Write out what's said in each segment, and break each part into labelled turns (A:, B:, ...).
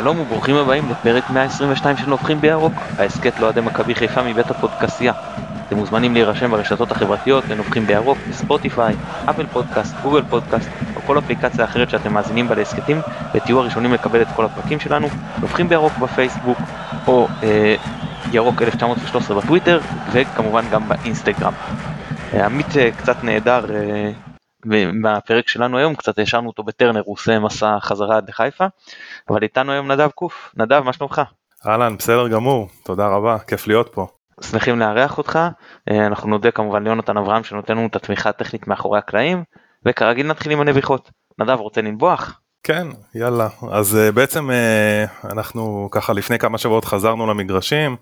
A: שלום וברוכים הבאים לפרק 122 של נובחים בירוק, ההסכת לאוהדי מכבי חיפה מבית הפודקסייה. אתם מוזמנים להירשם ברשתות החברתיות לנובחים בירוק, בספוטיפיי, אפל פודקאסט, גוגל פודקאסט או כל אפליקציה אחרת שאתם מאזינים בה להסכתים ותהיו הראשונים לקבל את כל הפרקים שלנו, נובחים בירוק בפייסבוק או אה, ירוק 1913 בטוויטר וכמובן גם באינסטגרם. אה, עמית אה, קצת נהדר אה, מהפרק שלנו היום, קצת השארנו אותו בטרנר, הוא עושה מסע חזרה עד לחיפה, אבל איתנו היום נדב קוף. נדב, מה שלומך?
B: אהלן, בסדר גמור, תודה רבה, כיף להיות פה.
A: שמחים לארח אותך, אה, אנחנו נודה כמובן ליונתן אברהם שנותן לנו את התמיכה הטכנית מאחורי הקלעים, וכרגיל נתחיל עם הנביחות. נדב, רוצה לנבוח?
B: כן, יאללה. אז uh, בעצם uh, אנחנו ככה לפני כמה שבועות חזרנו למגרשים,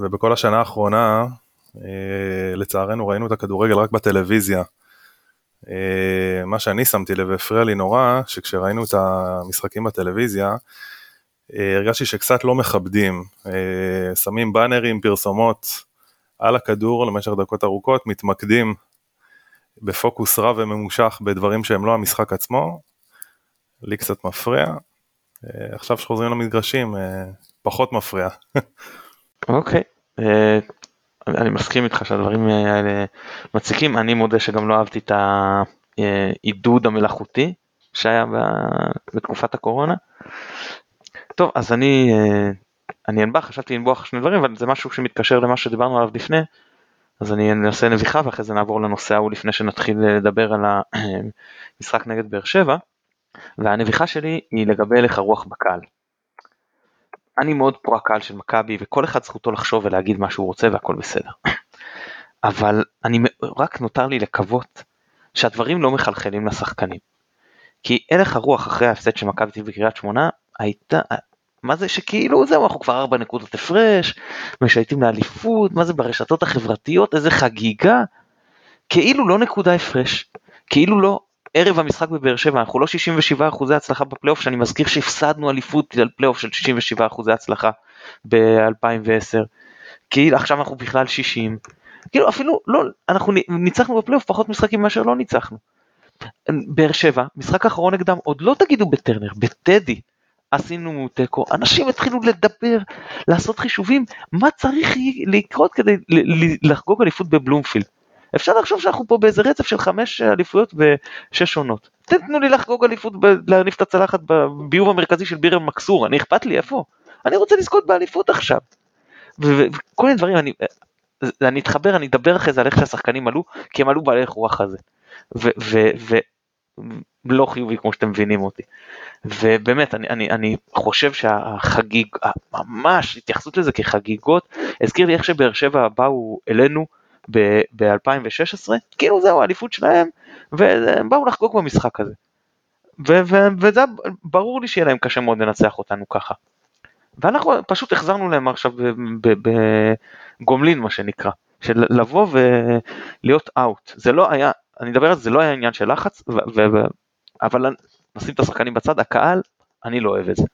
B: ובכל השנה האחרונה אה, לצערנו ראינו את הכדורגל רק בטלוויזיה. אה, מה שאני שמתי לב והפריע לי נורא, שכשראינו את המשחקים בטלוויזיה, אה, הרגשתי שקצת לא מכבדים, שמים באנרים, פרסומות על הכדור למשך דקות ארוכות, מתמקדים בפוקוס רב וממושך בדברים שהם לא המשחק עצמו, לי קצת מפריע. עכשיו שחוזרים למגרשים, פחות מפריע.
A: אוקיי, okay. אני מסכים איתך שהדברים האלה מציקים, אני מודה שגם לא אהבתי את העידוד המלאכותי שהיה בתקופת הקורונה. טוב, אז אני, אני אנבח, חשבתי לנבוח שני דברים, אבל זה משהו שמתקשר למה שדיברנו עליו לפני, אז אני אנסה נביחה ואחרי זה נעבור לנושא ההוא לפני שנתחיל לדבר על המשחק נגד באר שבע. והנביחה שלי היא לגבי הלך הרוח בקהל. אני מאוד פרו הקהל של מכבי וכל אחד זכותו לחשוב ולהגיד מה שהוא רוצה והכל בסדר. אבל אני רק נותר לי לקוות שהדברים לא מחלחלים לשחקנים. כי הלך הרוח אחרי ההפסד של מכבי תל אביב בקריית שמונה הייתה, מה זה שכאילו זהו אנחנו כבר ארבע נקודות הפרש, משייטים לאליפות, מה זה ברשתות החברתיות, איזה חגיגה, כאילו לא נקודה הפרש, כאילו לא ערב המשחק בבאר שבע אנחנו לא 67 אחוזי הצלחה בפלייאוף שאני מזכיר שהפסדנו אליפות על פלייאוף של 67 אחוזי הצלחה ב-2010 כאילו עכשיו אנחנו בכלל 60 כאילו אפילו לא אנחנו ניצחנו בפלייאוף פחות משחקים מאשר לא ניצחנו. באר שבע משחק אחרון נגדם עוד לא תגידו בטרנר בטדי עשינו תיקו אנשים התחילו לדבר לעשות חישובים מה צריך לקרות כדי לחגוג אליפות בבלומפילד. אפשר לחשוב שאנחנו פה באיזה רצף של חמש אליפויות ושש עונות. תנו לי לחגוג אליפות, להניף את הצלחת בביוב המרכזי של בירם מקסור, אני אכפת לי איפה? אני רוצה לזכות באליפות עכשיו. וכל מיני דברים, אני, אני אתחבר, אני אדבר אחרי זה על איך שהשחקנים עלו, כי הם עלו בהלך רוח הזה. ולא חיובי כמו שאתם מבינים אותי. ובאמת, אני, אני, אני חושב שהחגיג, ממש התייחסות לזה כחגיגות, הזכיר לי איך שבאר שבע באו אלינו, ב-2016, כאילו זהו האליפות שלהם, והם באו לחגוג במשחק הזה. וזה ברור לי שיהיה להם קשה מאוד לנצח אותנו ככה. ואנחנו פשוט החזרנו להם עכשיו בגומלין מה שנקרא, של לבוא ולהיות אאוט. זה לא היה, אני מדבר על זה, זה לא היה עניין של לחץ, אבל נשים את השחקנים בצד, הקהל, אני לא אוהב את זה.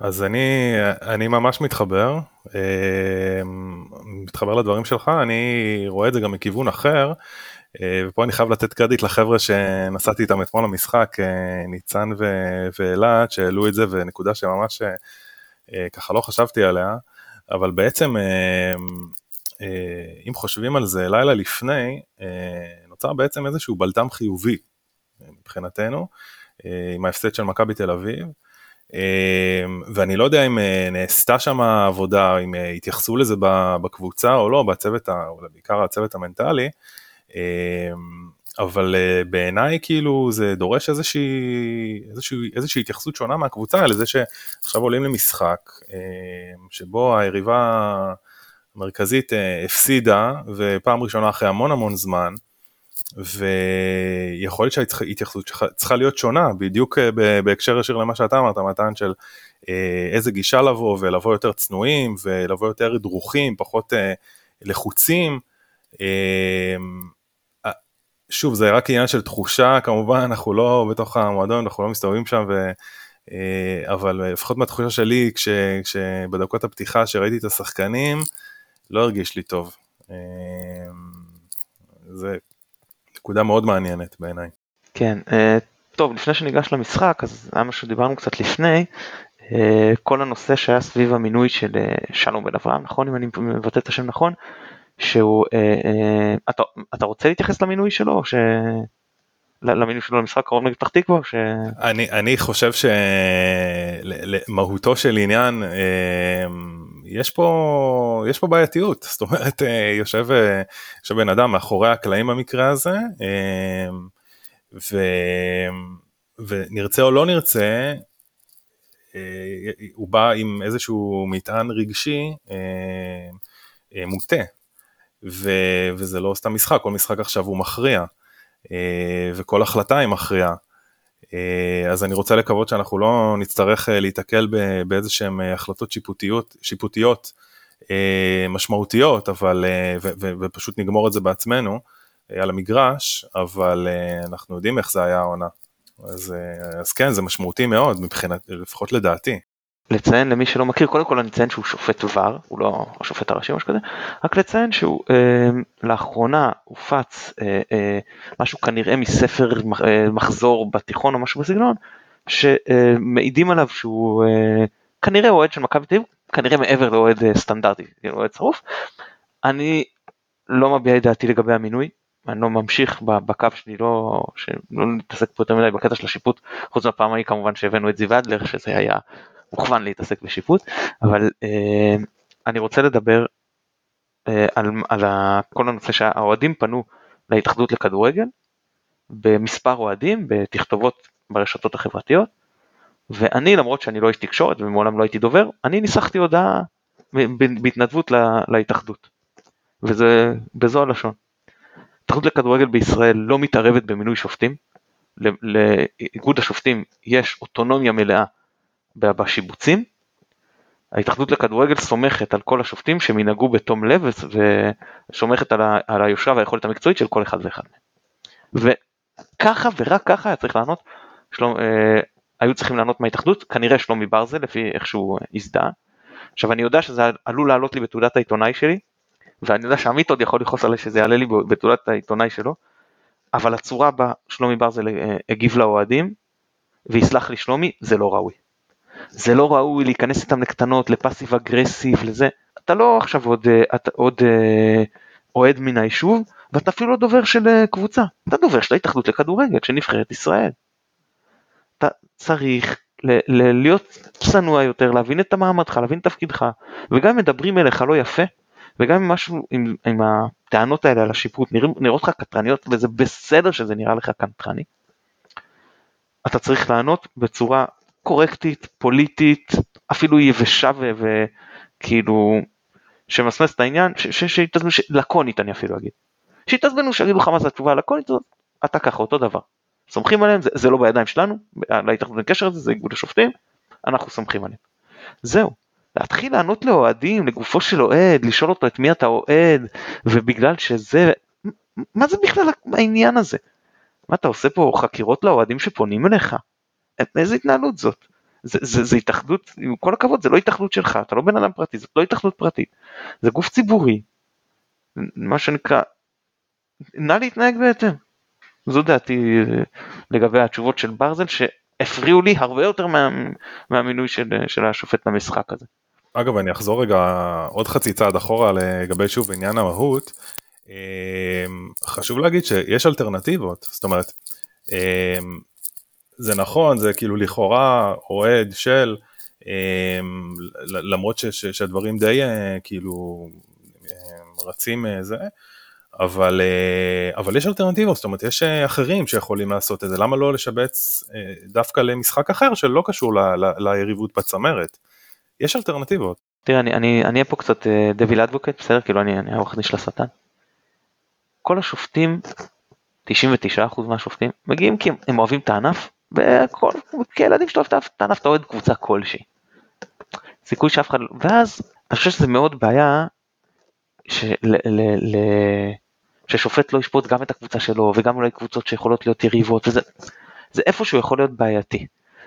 B: אז אני, אני ממש מתחבר, אה, מתחבר לדברים שלך, אני רואה את זה גם מכיוון אחר, אה, ופה אני חייב לתת קרדיט לחבר'ה שנסעתי איתם אתמול למשחק, אה, ניצן ואלעד, שהעלו את זה, ונקודה שממש ככה לא חשבתי עליה, אבל בעצם אם חושבים על זה לילה לפני, נוצר בעצם איזשהו בלטם חיובי מבחינתנו, עם ההפסד של מכבי תל אביב. אמ, ואני לא יודע אם אה, נעשתה שם עבודה, אם אה, התייחסו לזה בקבוצה או לא, בצוות, בעיקר הצוות המנטלי, אמ, אבל אה, בעיניי כאילו זה דורש איזושהי, איזושהי, איזושהי התייחסות שונה מהקבוצה, לזה שעכשיו עולים למשחק אמ, שבו היריבה המרכזית הפסידה, ופעם ראשונה אחרי המון המון זמן, ויכול להיות שההתייחסות צריכה להיות שונה, בדיוק אה, בהקשר ישיר למה שאתה אמרת, מתן של אה, איזה גישה לבוא, ולבוא יותר צנועים, ולבוא יותר דרוכים, פחות אה, לחוצים. שוב, זה רק עניין של תחושה, כמובן, אנחנו לא בתוך המועדון, אנחנו לא מסתובבים שם, ו... אבל לפחות מהתחושה שלי, כש... כשבדקות הפתיחה שראיתי את השחקנים, לא הרגיש לי טוב. זה נקודה מאוד מעניינת בעיניי.
A: כן, אה, טוב, לפני שניגש למשחק, אז היה משהו שדיברנו קצת לפני, אה, כל הנושא שהיה סביב המינוי של אה, שלום בן אברהם, נכון, אם אני מבטא את השם נכון, שהוא, אתה, אתה רוצה להתייחס למינוי שלו, ש... למינוי שלו למשחק קרוב נגד פתח תקווה? ש...
B: אני, אני חושב שלמהותו של עניין יש פה יש פה בעייתיות זאת אומרת יושב, יושב בן אדם מאחורי הקלעים במקרה הזה ו, ונרצה או לא נרצה אה, הוא בא עם איזשהו מטען רגשי אה, אה, מוטה, ו, וזה לא סתם משחק, כל משחק עכשיו הוא מכריע, וכל החלטה היא מכריעה. אז אני רוצה לקוות שאנחנו לא נצטרך להיתקל באיזה שהן החלטות שיפוטיות, שיפוטיות משמעותיות, אבל, ו, ו, ופשוט נגמור את זה בעצמנו על המגרש, אבל אנחנו יודעים איך זה היה העונה. אז, אה, אז כן, זה משמעותי מאוד מבחינת, לפחות לדעתי.
A: לציין למי שלא מכיר, קודם כל אני אציין שהוא שופט ור, הוא לא השופט הראשי או משהו כזה, רק לציין שהוא אה, לאחרונה הופץ אה, אה, משהו כנראה מספר אה, מחזור בתיכון או משהו בסגנון, שמעידים עליו שהוא אה, כנראה אוהד של מכבי תל כנראה מעבר לאוהד אה, סטנדרטי, כאילו אוהד שרוף. אני לא מביע את דעתי לגבי המינוי, אני לא ממשיך בקו שלי, לא, שלא נתעסק פה יותר מדי בקטע של השיפוט, חוץ מהפעם ההיא כמובן שהבאנו את זיו אדלר, שזה היה מוכוון להתעסק בשיפוט, אבל אה, אני רוצה לדבר אה, על, על כל הנושא שהאוהדים פנו להתאחדות לכדורגל, במספר אוהדים, בתכתובות ברשתות החברתיות, ואני למרות שאני לא איש תקשורת ומעולם לא הייתי דובר, אני ניסחתי הודעה בהתנדבות להתאחדות, וזה בזו הלשון. ההתאחדות לכדורגל בישראל לא מתערבת במינוי שופטים, לאיגוד השופטים יש אוטונומיה מלאה בשיבוצים, ההתאחדות לכדורגל סומכת על כל השופטים שהם ינהגו בתום לב וסומכת על, ה, על היושרה והיכולת המקצועית של כל אחד ואחד מהם. וככה ורק ככה היה צריך לענות, שלום, אה, היו צריכים לענות מההתאחדות, כנראה שלומי ברזל לפי איך שהוא הזדהה. עכשיו אני יודע שזה עלול לעלות לי בתעודת העיתונאי שלי, ואני יודע שעמית עוד יכול לכעוס עליי שזה יעלה לי בתעודת העיתונאי שלו, אבל הצורה בה שלומי ברזל אה, הגיב לאוהדים, ויסלח לי שלומי, זה לא ראוי. זה לא ראוי להיכנס איתם לקטנות, לפאסיב אגרסיב, לזה. אתה לא עכשיו עוד, אה, אתה, עוד אה, אוהד מן היישוב, ואתה אפילו לא דובר של קבוצה, אתה דובר של ההתאחדות לכדורגל, של נבחרת ישראל. אתה צריך ל- ל- להיות צנוע יותר, להבין את מעמדך, להבין את תפקידך, וגם אם מדברים אליך לא יפה, וגם אם משהו עם, עם הטענות האלה על השיפוט נראות לך קטרניות וזה בסדר שזה נראה לך קטרני, אתה צריך לענות בצורה קורקטית, פוליטית, אפילו יבשה וכאילו שמסמס את העניין, שיתעזבנו, לקונית אני אפילו אגיד. שיתעזבנו שיגידו לך מה זה התשובה הלקונית אתה ככה אותו דבר. סומכים עליהם, זה, זה לא בידיים שלנו, להתאחדות בקשר הזה, זה איגוד השופטים, אנחנו סומכים עליהם. זהו. להתחיל לענות לאוהדים, לגופו של אוהד, לשאול אותו את מי אתה אוהד, ובגלל שזה, מה זה בכלל העניין הזה? מה אתה עושה פה חקירות לאוהדים שפונים אליך? איזה התנהלות זאת? זה, זה, זה התאחדות, עם כל הכבוד, זה לא התאחדות שלך, אתה לא בן אדם פרטי, זאת לא התאחדות פרטית, זה גוף ציבורי, מה שנקרא, נא להתנהג בהתאם. זו דעתי אה, לגבי התשובות של ברזל שהפריעו לי הרבה יותר מה, מהמינוי של, של השופט למשחק הזה.
B: אגב, אני אחזור רגע עוד חצי צעד אחורה לגבי שוב עניין המהות. אמ, חשוב להגיד שיש אלטרנטיבות, זאת אומרת, זה נכון, זה כאילו לכאורה אוהד של, אמ, למרות ש, ש, שהדברים די אה, כאילו רצים אה, זה, אבל, אה, אבל יש אלטרנטיבות, זאת אומרת יש אחרים שיכולים לעשות את זה, למה לא לשבץ דווקא למשחק אחר שלא קשור ל, ל, ליריבות בצמרת. יש אלטרנטיבות.
A: תראה, אני אהיה פה קצת דביל אדבוקט, בסדר? כאילו אני העורך דין של השטן. כל השופטים, 99% מהשופטים, מגיעים כי הם אוהבים את הענף, וכל, כילדים שאתה אוהב את הענף אתה אוהד קבוצה כלשהי. סיכוי שאף אחד, לא, ואז אני חושב שזה מאוד בעיה של, ל, ל, ששופט לא ישפוט גם את הקבוצה שלו וגם אולי קבוצות שיכולות להיות יריבות וזה זה איפשהו יכול להיות בעייתי.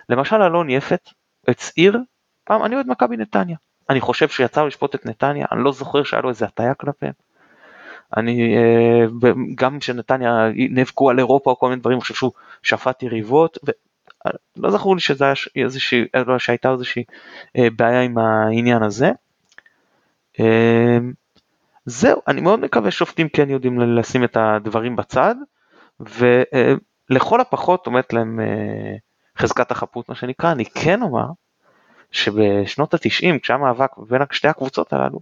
A: למשל אלון יפת הצהיר פעם אני אוהד מכבי נתניה. אני חושב שהוא יצא לשפוט את נתניה, אני לא זוכר שהיה לו איזה הטיה כלפיהם. אני, גם כשנתניה נאבקו על אירופה או כל מיני דברים, אני חושב שהוא שפט יריבות, לא זכור לי שזה היה איזושהי, לא, שהייתה איזושהי בעיה עם העניין הזה. זהו, אני מאוד מקווה שופטים כן יודעים לשים את הדברים בצד, ולכל הפחות עומדת להם אה, חזקת החפות מה שנקרא, אני כן אומר שבשנות התשעים כשהיה מאבק בין שתי הקבוצות הללו,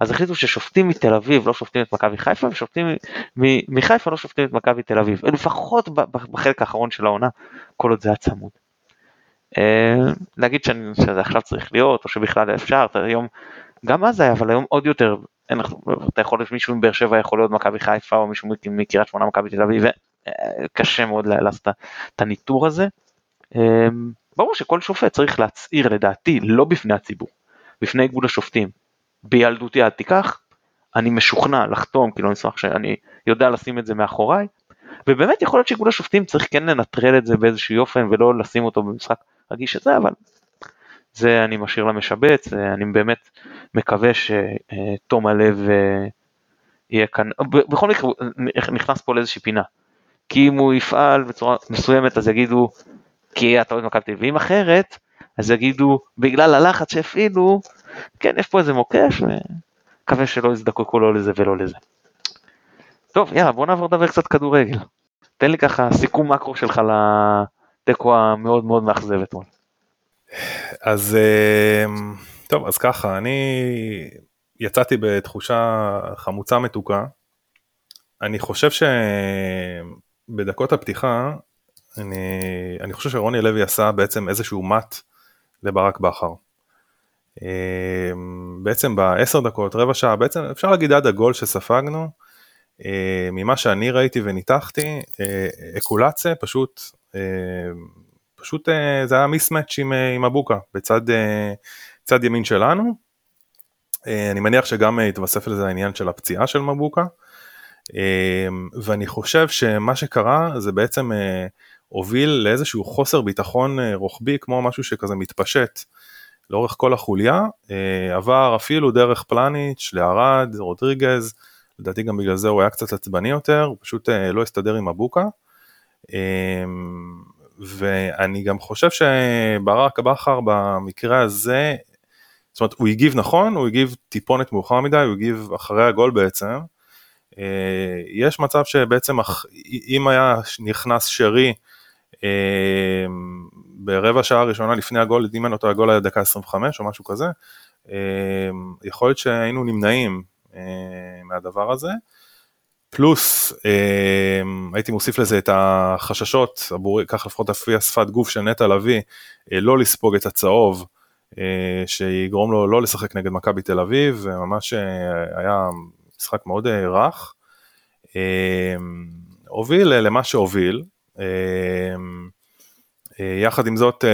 A: אז החליטו ששופטים מתל אביב לא שופטים את מכבי חיפה ושופטים מחיפה לא שופטים את מכבי תל אביב, לפחות בחלק האחרון של העונה, כל עוד זה היה צמוד. אה, להגיד שזה עכשיו צריך להיות או שבכלל אפשר, היום גם אז היה אבל היום עוד יותר אין, אתה יכול, מישהו מבאר שבע יכול להיות מכבי חיפה או מישהו מקריית שמונה מכבי תל אביב, קשה מאוד לעשות את הניטור הזה. אמ, ברור שכל שופט צריך להצהיר לדעתי לא בפני הציבור, בפני איגוד השופטים. בילדותי אל תיקח, אני משוכנע לחתום, כאילו אני אשמח שאני יודע לשים את זה מאחוריי, ובאמת יכול להיות שאיגוד השופטים צריך כן לנטרל את זה באיזשהו אופן ולא לשים אותו במשחק רגיש הזה, אבל זה אני משאיר למשבץ, אני באמת מקווה שתום הלב אה, יהיה כאן, בכל מקרה נכנס פה לאיזושהי פינה, כי אם הוא יפעל בצורה מסוימת אז יגידו כי אתה אוהד מכבי תל אביב, אחרת אז יגידו בגלל הלחץ שהפעילו, כן יש פה איזה מוקש ומקווה שלא יזדקקו לא לזה ולא לזה. טוב יאללה בוא נעבור לדבר קצת כדורגל, תן לי ככה סיכום מקרו שלך לתיקו המאוד מאוד מאכזב אתמול.
B: אז אמ, טוב אז ככה אני יצאתי בתחושה חמוצה מתוקה. אני חושב שבדקות הפתיחה אני, אני חושב שרוני לוי עשה בעצם איזשהו מט לברק בכר. אמ, בעצם בעשר דקות רבע שעה בעצם אפשר להגיד עד הגול שספגנו אה, ממה שאני ראיתי וניתחתי אה, אקולציה פשוט אה, פשוט אה, זה היה מיסמץ' עם, עם אבוקה בצד צד ימין שלנו. אני מניח שגם התווסף לזה העניין של הפציעה של מבוקה. ואני חושב שמה שקרה זה בעצם הוביל לאיזשהו חוסר ביטחון רוחבי כמו משהו שכזה מתפשט לאורך כל החוליה, עבר אפילו דרך פלניץ' לארד, רודריגז, לדעתי גם בגלל זה הוא היה קצת עצבני יותר, הוא פשוט לא הסתדר עם מבוקה. ואני גם חושב שברק בכר במקרה הזה, זאת אומרת הוא הגיב נכון, הוא הגיב טיפונת מאוחר מדי, הוא הגיב אחרי הגול בעצם. אה, יש מצב שבעצם אם היה נכנס שרי אה, ברבע שעה הראשונה לפני הגול, אם אין אותו הגול היה דקה 25 או משהו כזה, אה, יכול להיות שהיינו נמנעים מהדבר הזה. פלוס אה, הייתי מוסיף לזה את החששות, כך לפחות לפי השפת גוף של נטע לביא, אה, לא לספוג את הצהוב אה, שיגרום לו לא לשחק נגד מכבי תל אביב, ממש היה משחק מאוד רך. הוביל למה שהוביל. יחד עם זאת,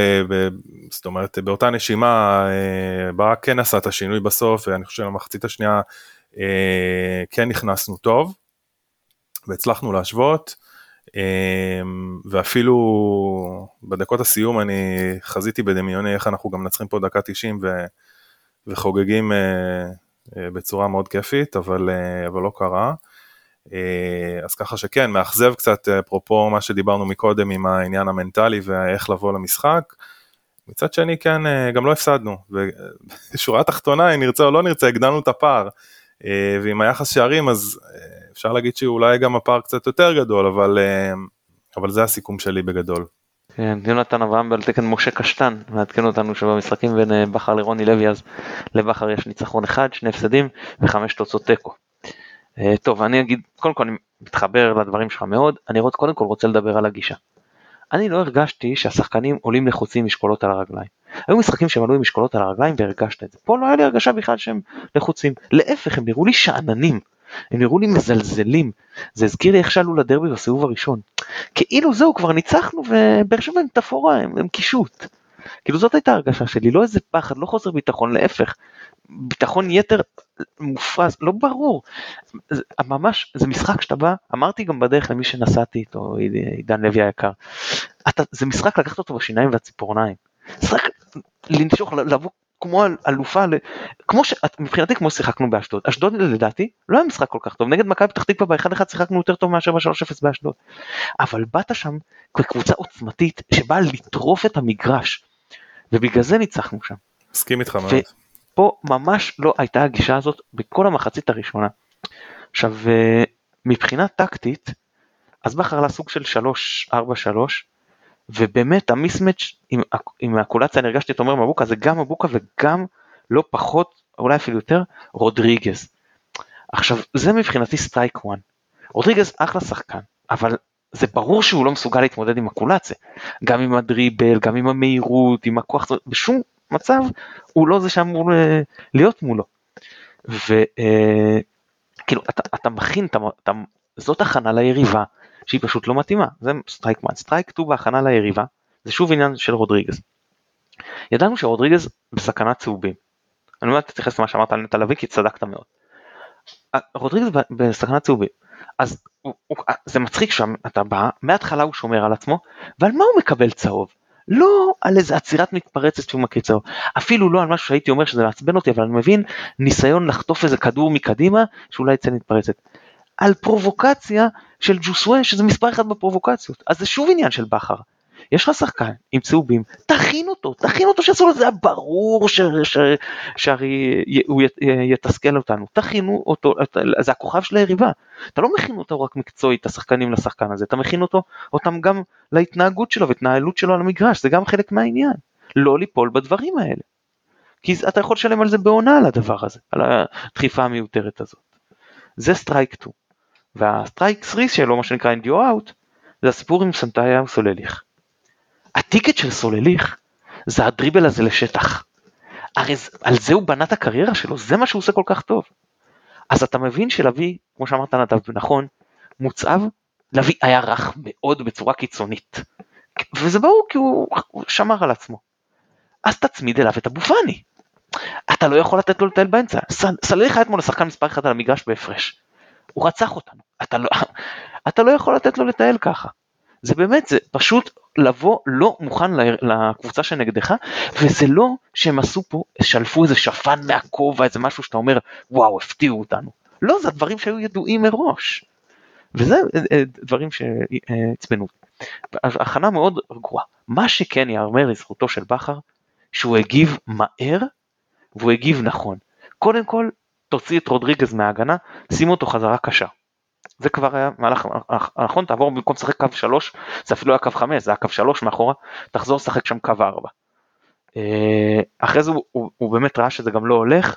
B: זאת אומרת, באותה נשימה, ברק כן עשה את השינוי בסוף, ואני חושב שבמחצית השנייה כן נכנסנו טוב. והצלחנו להשוות, אמ, ואפילו בדקות הסיום אני חזיתי בדמיוני איך אנחנו גם מנצחים פה דקה 90 ו, וחוגגים אה, אה, בצורה מאוד כיפית, אבל, אה, אבל לא קרה. אז ככה שכן, מאכזב קצת, אפרופו מה שדיברנו מקודם עם העניין המנטלי ואיך לבוא למשחק. מצד שני כן, גם לא הפסדנו, ובשורה התחתונה, אם נרצה או לא נרצה, הגדלנו את הפער. ועם היחס שערים, אז אפשר להגיד שאולי גם הפער קצת יותר גדול, אבל, אה, אבל זה הסיכום שלי בגדול.
A: כן, יונתן אברהם על תקן משה קשטן, מעדכן אותנו שבמשחקים בין אה, בכר לרוני לוי אז לבכר יש ניצחון אחד, שני הפסדים וחמש תוצאות תיקו. אה, טוב, אני אגיד, קודם כל אני מתחבר לדברים שלך מאוד, אני רוצה, קודם כל רוצה לדבר על הגישה. אני לא הרגשתי שהשחקנים עולים לחוצים משקולות על הרגליים. היו משחקים שהם עלו עם משקולות על הרגליים והרגשת את זה. פה לא היה לי הרגשה בכלל שהם לחוצים. להפך, הם נראו לי שאננים. הם נראו לי מזלזלים. זה הזכיר לי איך שעלו לדרבי בסיבוב הראשון. כאילו זהו, כבר ניצחנו ובאר שבע הם תפאורה, הם, הם קישוט. כאילו זאת הייתה הרגשה שלי, לא איזה פחד, לא חוסר ביטחון, להפך. ביטחון יתר מופרז, לא ברור. זה, ממש, זה משחק שאתה בא, אמרתי גם בדרך למי שנסעתי איתו, עידן לוי היקר, אתה, זה משחק לקחת אותו בשיניים והציפורניים. משחק לנשוך, לבוא כמו אלופה, כמו ש... מבחינתי כמו שיחקנו באשדוד. אשדוד לדעתי לא היה משחק כל כך טוב, נגד מכבי פתח תקווה באחד אחד שיחקנו יותר טוב מאשר ב-3-0 באשדוד. אבל באת שם כקבוצה עוצמתית שבאה לטרוף את המגרש, ובגלל זה ניצחנו שם.
B: מסכים איתך מאוד.
A: ופה ממש לא הייתה הגישה הזאת בכל המחצית הראשונה. עכשיו, אה, מבחינה טקטית, אז בכר עלה סוג של 3-4-3, ובאמת המיסמץ' עם, עם הקולציה אני הרגשתי את עומר מבוקה זה גם מבוקה וגם לא פחות אולי אפילו יותר רודריגז. עכשיו זה מבחינתי strike 1. רודריגז אחלה שחקן אבל זה ברור שהוא לא מסוגל להתמודד עם קואליציה גם עם הדריבל גם עם המהירות עם הכוח בשום מצב הוא לא זה שאמור אה, להיות מולו. וכאילו אה, אתה, אתה מכין אתה, אתה, זאת הכנה ליריבה שהיא פשוט לא מתאימה, זה strike 1. strike 2 בהכנה ליריבה, זה שוב עניין של רודריגז. ידענו שרודריגז בסכנת צהובים. אני אומר תתייחס למה שאמרת על נטע לביא כי צדקת מאוד. רודריגז בסכנת צהובים. אז הוא, הוא, זה מצחיק שאתה בא, מההתחלה הוא שומר על עצמו, ועל מה הוא מקבל צהוב? לא על איזה עצירת מתפרצת צהוב, אפילו לא על משהו שהייתי אומר שזה מעצבן אותי, אבל אני מבין ניסיון לחטוף איזה כדור מקדימה שאולי יצא מתפרצת. על פרובוקציה של ג'וסווה שזה מספר אחד בפרובוקציות אז זה שוב עניין של בכר. יש לך שחקן עם צהובים תכין אותו תכין אותו שאסור לזה ברור שהרי הוא יתסכל אותנו תכינו אותו זה הכוכב של היריבה אתה לא מכין אותו רק מקצועית השחקנים לשחקן הזה אתה מכין אותו אותם גם להתנהגות שלו והתנהלות שלו על המגרש זה גם חלק מהעניין לא ליפול בדברים האלה. כי אתה יכול לשלם על זה בעונה על הדבר הזה על הדחיפה המיותרת הזאת. זה strike 2. וה strike 3 שלו, מה שנקרא and you're out, זה הסיפור עם סנטאיה וסולליך. הטיקט של סולליך זה הדריבל הזה לשטח. הרי על זה הוא בנה את הקריירה שלו, זה מה שהוא עושה כל כך טוב. אז אתה מבין שלוי, כמו שאמרת נדב נכון, מוצב, לוי היה רך מאוד בצורה קיצונית. וזה ברור כי הוא, הוא שמר על עצמו. אז תצמיד אליו את הבופני. אתה לא יכול לתת לו לטייל באמצע. סלליך היה אתמול לשחקן מספר 1 על המגרש בהפרש. הוא רצח אותנו. אתה לא, אתה לא יכול לתת לו לטייל ככה. זה באמת, זה פשוט לבוא לא מוכן לקבוצה שנגדך, וזה לא שהם עשו פה, שלפו איזה שפן מהכובע, איזה משהו שאתה אומר, וואו, הפתיעו אותנו. לא, זה הדברים שהיו ידועים מראש. וזה אה, אה, דברים שעצבנו. הכנה מאוד רגועה. מה שכן יאמר לזכותו של בכר, שהוא הגיב מהר, והוא הגיב נכון. קודם כל, תוציא את רודריגז מההגנה, שים אותו חזרה קשה. זה כבר היה מהלך נכון, תעבור במקום לשחק קו 3, זה אפילו היה קו 5, זה היה קו 3 מאחורה, תחזור לשחק שם קו 4. אה, אחרי זה הוא, הוא, הוא באמת ראה שזה גם לא הולך,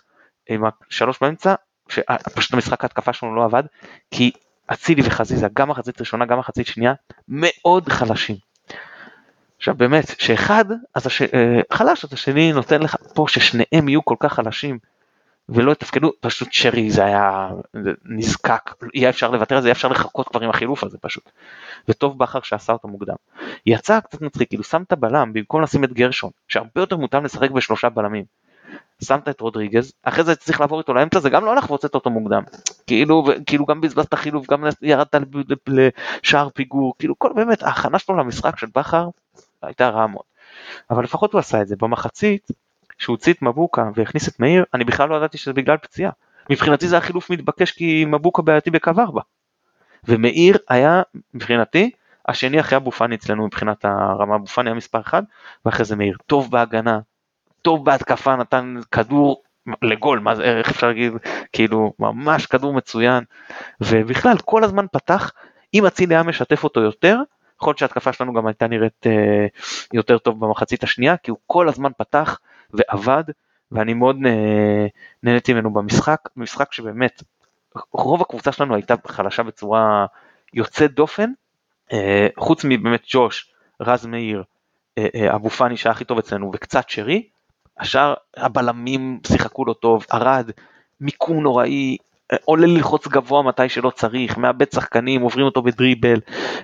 A: עם השלוש באמצע, שפשוט המשחק ההתקפה שלנו לא עבד, כי אצילי וחזיזה, גם מחצית ראשונה, גם מחצית שנייה, מאוד חלשים. עכשיו באמת, שאחד אז הש... אה, חלש, אז השני נותן לך פה ששניהם יהיו כל כך חלשים, ולא יתפקדו, פשוט שרי זה היה נזקק, יהיה אפשר לוותר על זה, יהיה אפשר לחכות כבר עם החילוף הזה פשוט. וטוב בכר שעשה אותו מוקדם. יצא קצת מצחיק, כאילו שם את הבלם במקום לשים את גרשון, שהרבה יותר מותאם לשחק בשלושה בלמים. שמת את רודריגז, אחרי זה צריך לעבור איתו לאמצע, זה גם לא הלך והוצאת אותו מוקדם. כאילו, כאילו גם בזבזת חילוף, גם ירדת לשער פיגור, כאילו כל באמת ההכנה שלו למשחק של בכר הייתה רעה מאוד. אבל לפחות הוא עשה את זה. במחצית, שהוא הוציא את מבוקה והכניס את מאיר, אני בכלל לא ידעתי שזה בגלל פציעה. מבחינתי זה היה חילוף מתבקש כי מבוקה בעייתי בקו 4. ומאיר היה, מבחינתי, השני אחרי אבו פאני אצלנו מבחינת הרמה, אבו פאני היה מספר 1, ואחרי זה מאיר. טוב בהגנה, טוב בהתקפה, נתן כדור לגול, מה זה, איך אפשר להגיד, כאילו, ממש כדור מצוין, ובכלל, כל הזמן פתח, אם אצילי היה משתף אותו יותר, יכול להיות שההתקפה שלנו גם הייתה נראית אה, יותר טוב במחצית השנייה, כי הוא כל הזמן פתח ועבד, ואני מאוד נהניתי ממנו במשחק, משחק שבאמת רוב הקבוצה שלנו הייתה חלשה בצורה יוצאת דופן, אה, חוץ מבאמת ג'וש, רז מאיר, אה, אה, אבו פאני שהיה הכי טוב אצלנו וקצת שרי, השאר הבלמים שיחקו לא טוב, ארד, מיקום נוראי, עולה ללחוץ גבוה מתי שלא צריך, מאבד שחקנים, עוברים אותו בדריבל,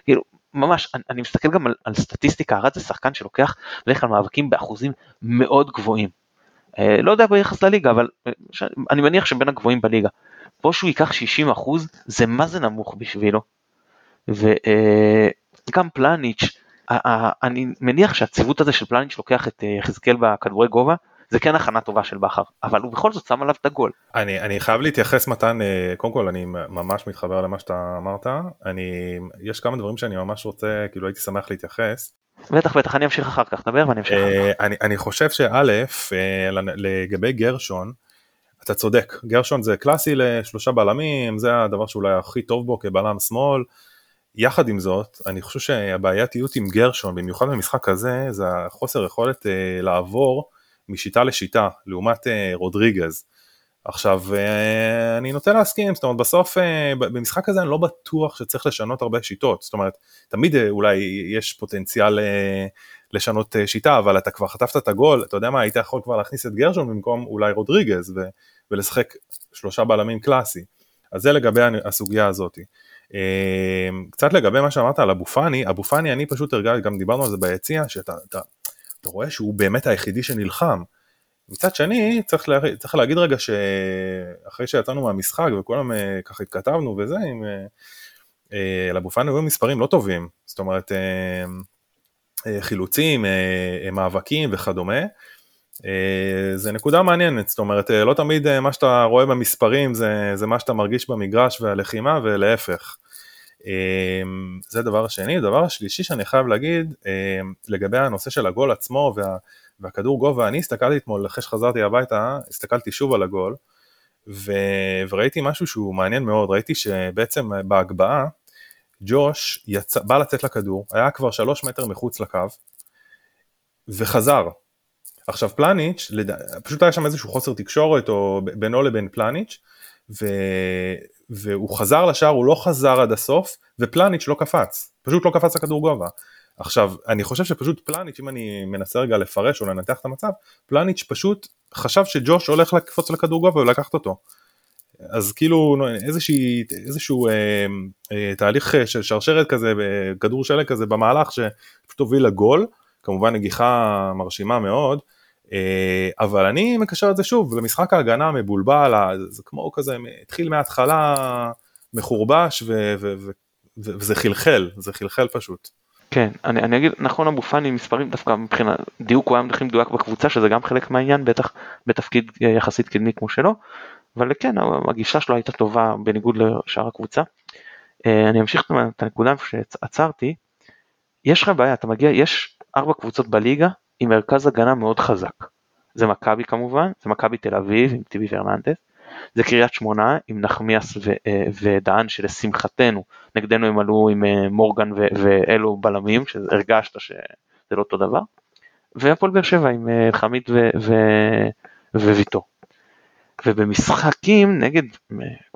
A: כאילו ממש, אני, אני מסתכל גם על, על סטטיסטיקה, ארד זה שחקן שלוקח בדרך כלל מאבקים באחוזים מאוד גבוהים. אה, לא יודע ביחס לליגה, אבל אה, ש, אני מניח שבין הגבוהים בליגה. פה שהוא ייקח 60 אחוז, זה מה זה נמוך בשבילו. וגם אה, פלניץ', אני מניח שהציוות הזה של פלניץ' לוקח את אה, יחזקאל בכדורי גובה, זה כן הכנה טובה של בכר, אבל הוא בכל זאת שם עליו את הגול.
B: אני, אני חייב להתייחס מתן, אה, קודם כל אני ממש מתחבר למה שאתה אמרת, אני, יש כמה דברים שאני ממש רוצה, כאילו הייתי שמח להתייחס.
A: בטח בטח אני אמשיך אחר כך, דבר ואני אמשיך אחר
B: אה,
A: כך.
B: אני, אני חושב שא', אה, לגבי גרשון, אתה צודק, גרשון זה קלאסי לשלושה בלמים, זה הדבר שאולי הכי טוב בו כבלם שמאל. יחד עם זאת, אני חושב שהבעייתיות עם גרשון, במיוחד במשחק הזה, זה החוסר יכולת אה, לעבור משיטה לשיטה, לעומת אה, רודריגז. עכשיו, אה, אני נוטה להסכים, זאת אומרת, בסוף אה, במשחק הזה אני לא בטוח שצריך לשנות הרבה שיטות, זאת אומרת, תמיד אה, אולי יש פוטנציאל אה, לשנות אה, שיטה, אבל אתה כבר חטפת את הגול, אתה יודע מה, היית יכול כבר להכניס את גרשון במקום אולי רודריגז, ו, ולשחק שלושה בלמים קלאסי. אז זה לגבי הסוגיה הזאתי. אמ, קצת לגבי מה שאמרת על אבו פאני, אבו פאני אני פשוט הרגשתי, גם דיברנו על זה ביציע, שאתה אתה, רואה שהוא באמת היחידי שנלחם. מצד שני, צריך, לה, צריך להגיד רגע שאחרי שיצאנו מהמשחק וכולם אה, ככה התכתבנו וזה, עם, אה, אה, לאבו פאני היו מספרים לא טובים, זאת אומרת חילוצים, מאבקים וכדומה. זה נקודה מעניינת, זאת אומרת לא תמיד מה שאתה רואה במספרים זה, זה מה שאתה מרגיש במגרש והלחימה ולהפך. אמ, זה דבר השני. דבר השלישי שאני חייב להגיד, אמ, לגבי הנושא של הגול עצמו וה, והכדור גובה, אני הסתכלתי אתמול, אחרי שחזרתי הביתה, הסתכלתי שוב על הגול, ו, וראיתי משהו שהוא מעניין מאוד, ראיתי שבעצם בהגבהה, ג'וש יצא, בא לצאת לכדור, היה כבר שלוש מטר מחוץ לקו, וחזר. עכשיו פלניץ', פשוט היה שם איזשהו חוסר תקשורת או בינו לבין פלניץ', ו... והוא חזר לשער, הוא לא חזר עד הסוף, ופלניץ' לא קפץ, פשוט לא קפץ לכדור גובה. עכשיו, אני חושב שפשוט פלניץ', אם אני מנסה רגע לפרש או לנתח את המצב, פלניץ' פשוט חשב שג'וש הולך לקפוץ לכדור גובה ולקחת אותו. אז כאילו איזושהי, איזשהו אה, אה, תהליך של שרשרת כזה, כדור שלג כזה במהלך שפשוט הוביל לגול, כמובן נגיחה מרשימה מאוד, אה, אבל אני מקשר את זה שוב למשחק ההגנה המבולבל, זה כמו כזה, התחיל מההתחלה מחורבש ו- ו- ו- וזה חלחל, זה חלחל פשוט.
A: כן, אני, אני אגיד, נכון אבו פאני מספרים דווקא מבחינת דיוק הוא היה הכי מדויק בקבוצה שזה גם חלק מהעניין בטח בתפקיד יחסית קדמי כמו שלו, אבל כן הגישה שלו הייתה טובה בניגוד לשאר הקבוצה. אה, אני אמשיך את הנקודה שעצרתי, יש לך בעיה, אתה מגיע, יש ארבע קבוצות בליגה עם מרכז הגנה מאוד חזק. זה מכבי כמובן, זה מכבי תל אביב עם טיבי ורננדס, זה קריית שמונה עם נחמיאס אה, ודהן שלשמחתנו נגדנו הם עלו עם אה, מורגן ואלו בלמים שהרגשת שזה לא אותו דבר, והפועל באר שבע עם אה, חמית וויטור. ובמשחקים נגד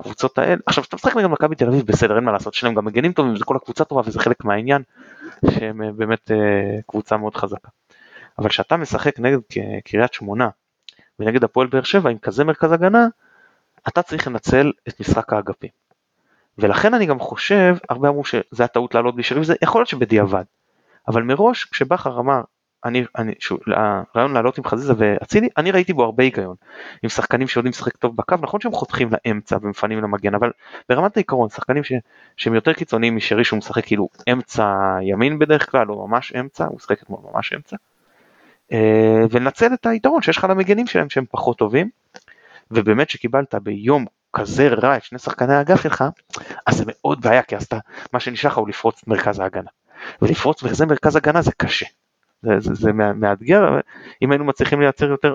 A: קבוצות האלה, עכשיו כשאתה משחק נגד מכבי תל אביב בסדר אין מה לעשות, יש גם מגנים טובים וזה כל הקבוצה טובה וזה חלק מהעניין שהם באמת קבוצה מאוד חזקה. אבל כשאתה משחק נגד קריית שמונה ונגד הפועל באר שבע עם כזה מרכז הגנה, אתה צריך לנצל את משחק האגפים. ולכן אני גם חושב, הרבה אמרו שזה הטעות לעלות בלי שריב, זה יכול להיות שבדיעבד. אבל מראש, כשבכר אמר, אני, אני, שוב, הרעיון לעלות עם חזיזה ואצילי, אני ראיתי בו הרבה היגיון. עם שחקנים שיודעים לשחק טוב בקו, נכון שהם חותכים לאמצע ומפנים למגן, אבל ברמת העיקרון, שחקנים ש, שהם יותר קיצוניים משרי שהוא משחק כאילו אמצע ימין בדרך כלל, או ממש אמצע, הוא משחק אתמול ממש אמצע. אה, ולנצל את היתרון שיש לך למגנים שלהם שהם פחות טובים, ובאמת שקיבלת ביום כזה רע את שני שחקני האגף שלך, אז זה מאוד בעיה, כי אתה, מה שנשאר לך הוא לפרוץ את מרכז ההגנה. ולפרוץ בכזה מרכז הגנה זה קשה. זה, זה, זה מאתגר, אם היינו מצליחים לייצר יותר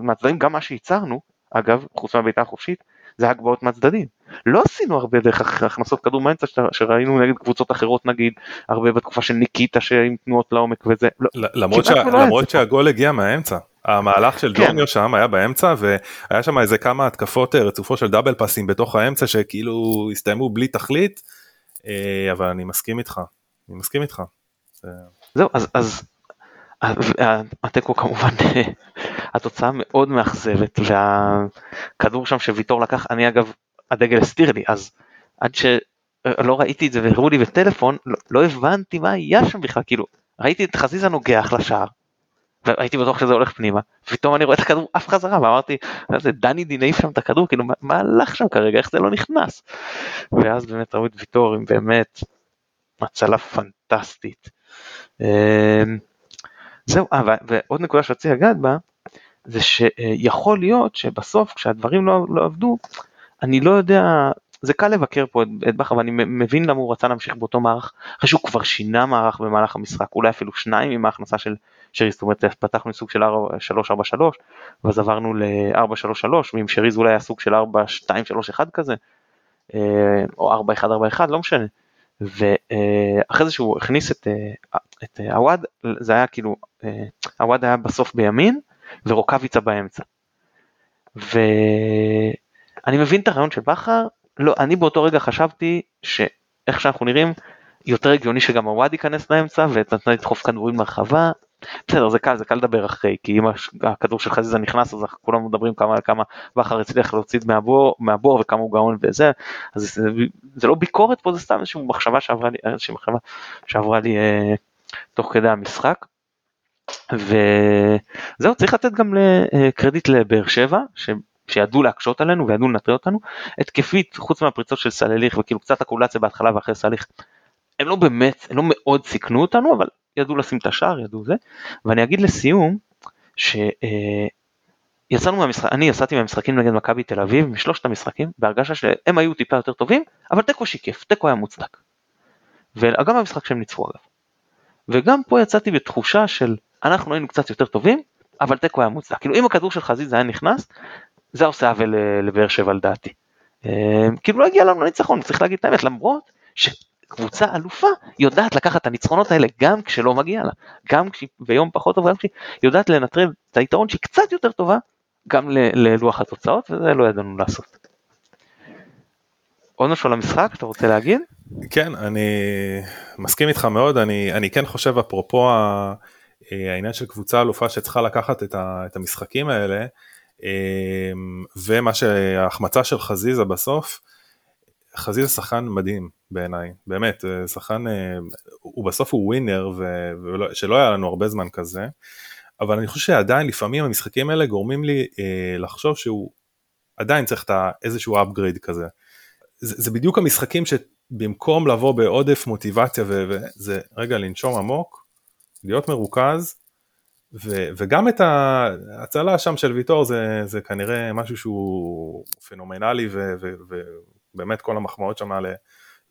A: מהצדדים, גם מה שייצרנו, אגב, חוץ מהבעיטה החופשית, זה הגבהות מהצדדים. לא עשינו הרבה דרך הכנסות כדור מהאמצע שראינו נגד קבוצות אחרות נגיד, הרבה בתקופה של ניקיטה שעם תנועות לעומק וזה. לא,
B: למרות, שה, לא למרות שהגול הגיע מהאמצע. המהלך של כן. ג'ורניו שם היה באמצע והיה שם איזה כמה התקפות אה, רצופות של דאבל פאסים בתוך האמצע שכאילו הסתיימו בלי תכלית, אה, אבל אני מסכים איתך, אני מסכים איתך.
A: זהו, אז, אז התיקו כמובן התוצאה מאוד מאכזבת והכדור שם שוויטור לקח אני אגב הדגל הסתיר לי אז עד שלא ראיתי את זה והראו לי בטלפון לא, לא הבנתי מה היה שם בכלל כאילו ראיתי את חזיזה נוגח לשער והייתי בטוח שזה הולך פנימה פתאום אני רואה את הכדור עף חזרה ואמרתי זה דני דינאי שם את הכדור? כאילו מה, מה הלך שם כרגע? איך זה לא נכנס? ואז באמת ראו את ויטור עם באמת הצלה פנטסטית. זהו, אה, ועוד נקודה שרציתי לגעת בה, זה שיכול להיות שבסוף כשהדברים לא, לא עבדו, אני לא יודע, זה קל לבקר פה את, את בכר ואני מבין למה הוא רצה להמשיך באותו מערך, אחרי שהוא כבר שינה מערך במהלך המשחק, אולי אפילו שניים עם ההכנסה של שריז, זאת אומרת פתחנו סוג של 3-4-3 ואז עברנו ל-4-3-3 ועם שריז אולי היה סוג של 4-2-3-1 כזה, אה, או 4-1-4-1 לא משנה. ואחרי זה שהוא הכניס את, אה, את עווד זה היה כאילו עווד היה בסוף בימין ורוקאביצה באמצע. ואני מבין את הרעיון של בכר, לא, אני באותו רגע חשבתי שאיך שאנחנו נראים יותר הגיוני שגם עווד ייכנס לאמצע ונתן לדחוף כדורים מרחבה, בסדר זה קל זה קל לדבר אחרי כי אם הכדור של חזיזה נכנס אז כולם מדברים כמה כמה בכר הצליח להוציא מהבור מהבור וכמה הוא גאון וזה אז זה, זה לא ביקורת פה זה סתם איזושהי מחשבה שעברה לי איזושהי מחשבה שעברה לי אה, תוך כדי המשחק. וזהו צריך לתת גם קרדיט לבאר שבע ש... שידעו להקשות עלינו וידעו לנטרל אותנו התקפית חוץ מהפריצות של סלליך וכאילו קצת אקולציה בהתחלה ואחרי סליך הם לא באמת הם לא מאוד סיכנו אותנו אבל ידעו לשים את השער, ידעו זה. ואני אגיד לסיום, שיצאנו אה, מהמשחק, אני יצאתי מהמשחקים נגד מכבי תל אביב, משלושת המשחקים, בהרגשה שהם היו טיפה יותר טובים, אבל תיקו שיקף, תיקו היה מוצדק. וגם במשחק שהם ניצחו אגב. וגם פה יצאתי בתחושה של אנחנו היינו קצת יותר טובים, אבל תיקו היה מוצדק. כאילו אם הכדור של חזית זה היה נכנס, זה עושה עוול אה, לבאר שבע לדעתי. אה, כאילו לא הגיע לנו לניצחון, צריך להגיד את האמת, למרות קבוצה אלופה יודעת לקחת את הניצחונות האלה גם כשלא מגיע לה, גם כשהיא ביום פחות טוב, גם כשהיא יודעת לנטרל את היתרון שהיא קצת יותר טובה, גם ללוח התוצאות, וזה לא ידענו לעשות. עוד משהו על המשחק אתה רוצה להגיד?
B: כן, אני מסכים איתך מאוד, אני, אני כן חושב אפרופו העניין של קבוצה אלופה שצריכה לקחת את, ה, את המשחקים האלה, אה, ומה שההחמצה של חזיזה בסוף, חזיזה שחקן מדהים בעיניי, באמת, אה, שחקן, אה, הוא בסוף הוא ווינר, ושלא היה לנו הרבה זמן כזה, אבל אני חושב שעדיין לפעמים המשחקים האלה גורמים לי אה, לחשוב שהוא עדיין צריך את איזשהו upgrade כזה. זה, זה בדיוק המשחקים שבמקום לבוא בעודף מוטיבציה וזה רגע לנשום עמוק, להיות מרוכז, ו, וגם את ההצלה שם של ויטור זה, זה כנראה משהו שהוא פנומנלי ו, ו, באמת כל המחמאות שם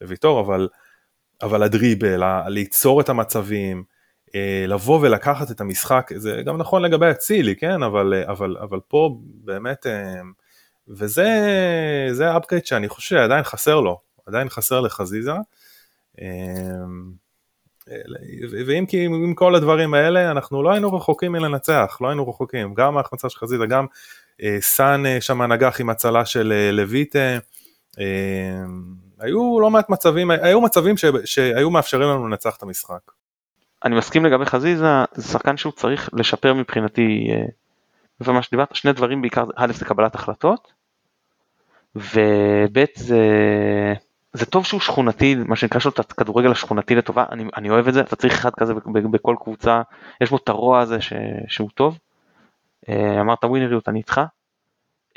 B: לוויטור, אבל, אבל הדריבל, ליצור את המצבים, אה, לבוא ולקחת את המשחק, זה גם נכון לגבי אצילי, כן, אבל, אבל, אבל פה באמת, אה, וזה האפקייט שאני חושב שעדיין חסר לו, עדיין חסר לחזיזה. אה, ואם כי עם כל הדברים האלה אנחנו לא היינו רחוקים מלנצח, לא היינו רחוקים, גם ההחמצה של חזיזה, גם סאן שם נגח עם הצלה של לויטה, היו לא מעט מצבים, היו מצבים ש, שהיו מאפשרים לנו לנצח את המשחק.
A: אני מסכים לגבי חזיזה, זה שחקן שהוא צריך לשפר מבחינתי, ומה שדיברת, שני דברים בעיקר, א' זה קבלת החלטות, וב' זה, זה טוב שהוא שכונתי, מה שנקרא שלו את הכדורגל השכונתי לטובה, אני, אני אוהב את זה, אתה צריך אחד כזה בכל קבוצה, יש בו את הרוע הזה ש, שהוא טוב. אה, אמרת ווינריות, אני איתך,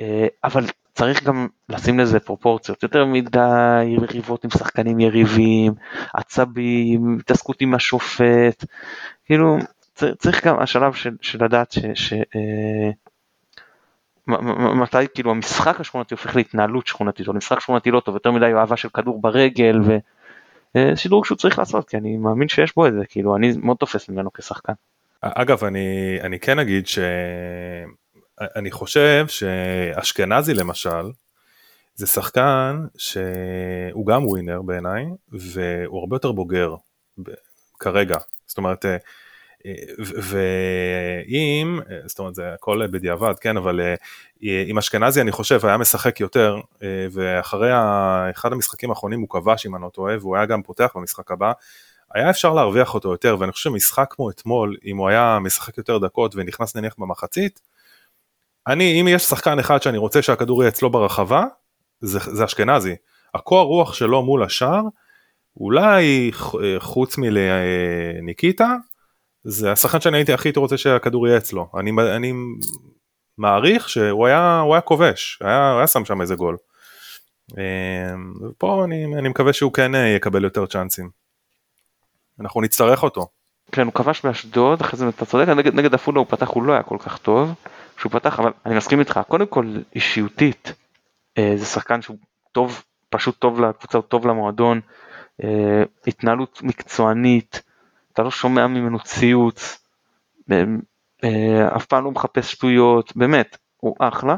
A: אה, אבל צריך גם לשים לזה פרופורציות, יותר מדי יריבות עם שחקנים יריבים, עצבים, התעסקות עם השופט, כאילו צריך גם השלב של, של לדעת ש... ש אה, מתי כאילו המשחק השכונתי הופך להתנהלות שכונתית, או משחק שכונתי לא טוב, יותר מדי אהבה של כדור ברגל, ושדרוג שהוא צריך לעשות, כי אני מאמין שיש בו את זה, כאילו אני מאוד תופס ממנו כשחקן.
B: אגב, אני, אני כן אגיד ש... אני חושב שאשכנזי למשל, זה שחקן שהוא גם ווינר בעיניי, והוא הרבה יותר בוגר כרגע. זאת אומרת, אה, ואם, זאת אומרת זה הכל בדיעבד, כן, אבל אה, עם אשכנזי אני חושב היה משחק יותר, אה, ואחרי אחד המשחקים האחרונים הוא כבש אם אני לא טועה, והוא היה גם פותח במשחק הבא, היה אפשר להרוויח אותו יותר, ואני חושב שמשחק כמו אתמול, אם הוא היה משחק יותר דקות ונכנס נניח במחצית, אני, אם יש שחקן אחד שאני רוצה שהכדור יהיה אצלו ברחבה, זה, זה אשכנזי. הקור רוח שלו מול השער, אולי חוץ מלניקיטה, זה השחקן שאני הייתי הכי רוצה שהכדור יהיה אצלו. אני, אני מעריך שהוא היה, היה כובש, היה, היה שם שם איזה גול. ופה אני, אני מקווה שהוא כן יקבל יותר צ'אנסים. אנחנו נצטרך אותו.
A: כן, הוא כבש באשדוד, אחרי זה אתה צודק, נגד, נגד עפולה הוא פתח, הוא לא היה כל כך טוב. שהוא פתח, אבל אני מסכים איתך, קודם כל אישיותית, אה, זה שחקן שהוא טוב, פשוט טוב לקבוצה, טוב למועדון, אה, התנהלות מקצוענית, אתה לא שומע ממנו ציוץ, אה, אף פעם לא מחפש שטויות, באמת, הוא אחלה.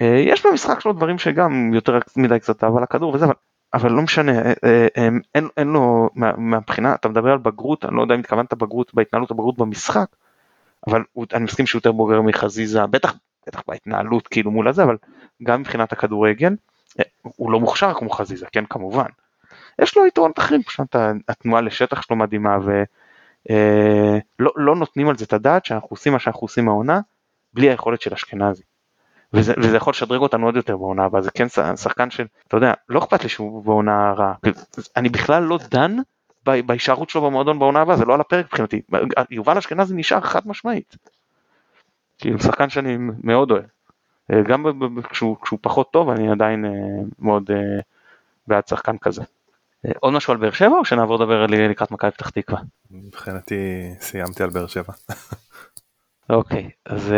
A: אה, יש במשחק שלו דברים שגם יותר מדי קצת אהבה לכדור וזה, אבל, אבל לא משנה, אה, אה, אין, אין, אין לו, מה, מהבחינה, אתה מדבר על בגרות, אני לא יודע אם התכוונת בגרות, בהתנהלות הבגרות במשחק, אבל אני מסכים שהוא יותר בוגר מחזיזה, בטח, בטח בהתנהלות כאילו מול הזה, אבל גם מבחינת הכדורגל, הוא לא מוכשר כמו חזיזה, כן כמובן. יש לו יתרונות אחרים, פשוט התנועה לשטח שלו מדהימה ולא לא נותנים על זה את הדעת שאנחנו עושים מה שאנחנו עושים מהעונה בלי היכולת של אשכנזי. וזה, וזה יכול לשדרג אותנו עוד יותר בעונה הבאה, זה כן שחקן של, אתה יודע, לא אכפת לי שהוא בעונה רעה, אני בכלל לא דן בהישארות שלו במועדון בעונה הבאה, זה לא על הפרק מבחינתי, יובל אשכנזי נשאר חד משמעית. כאילו שחקן שאני מאוד אוהב. אה, גם כשהוא, כשהוא פחות טוב אני עדיין אה, מאוד אה, בעד שחקן כזה. עוד משהו על באר שבע או שנעבור לדבר לקראת מכבי פתח תקווה?
B: מבחינתי סיימתי על באר שבע.
A: אוקיי אז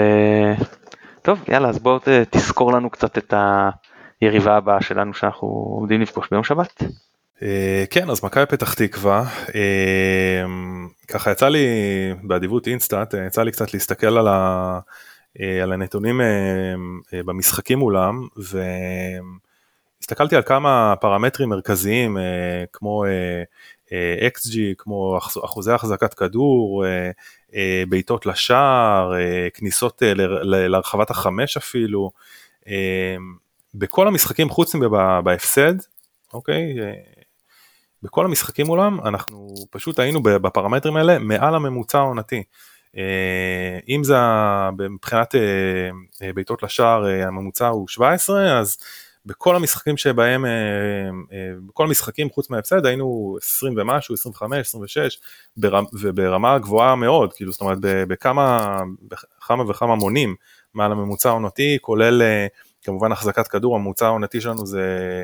A: טוב יאללה אז בוא תזכור לנו קצת את היריבה הבאה שלנו שאנחנו עומדים לפגוש ביום שבת.
B: כן אז מכבי פתח תקווה ככה יצא לי באדיבות אינסטאט יצא לי קצת להסתכל על ה... אה, על הנתונים אה, אה, במשחקים מולם והסתכלתי על כמה פרמטרים מרכזיים כמו XG, כמו אחוזי החזקת כדור, בעיטות לשער, כניסות להרחבת החמש אפילו, בכל המשחקים חוץ מבהפסד, אוקיי? בכל המשחקים מולם אנחנו פשוט היינו בפרמטרים האלה מעל הממוצע העונתי. אה, אם זה מבחינת אה, אה, בעיטות לשער הממוצע הוא 17 אז בכל המשחקים שבהם, בכל המשחקים חוץ מההפסד היינו 20 ומשהו, 25, 26 וברמה גבוהה מאוד, כאילו זאת אומרת בכמה, בכמה וכמה מונים מעל הממוצע העונתי כולל כמובן החזקת כדור, הממוצע העונתי שלנו זה,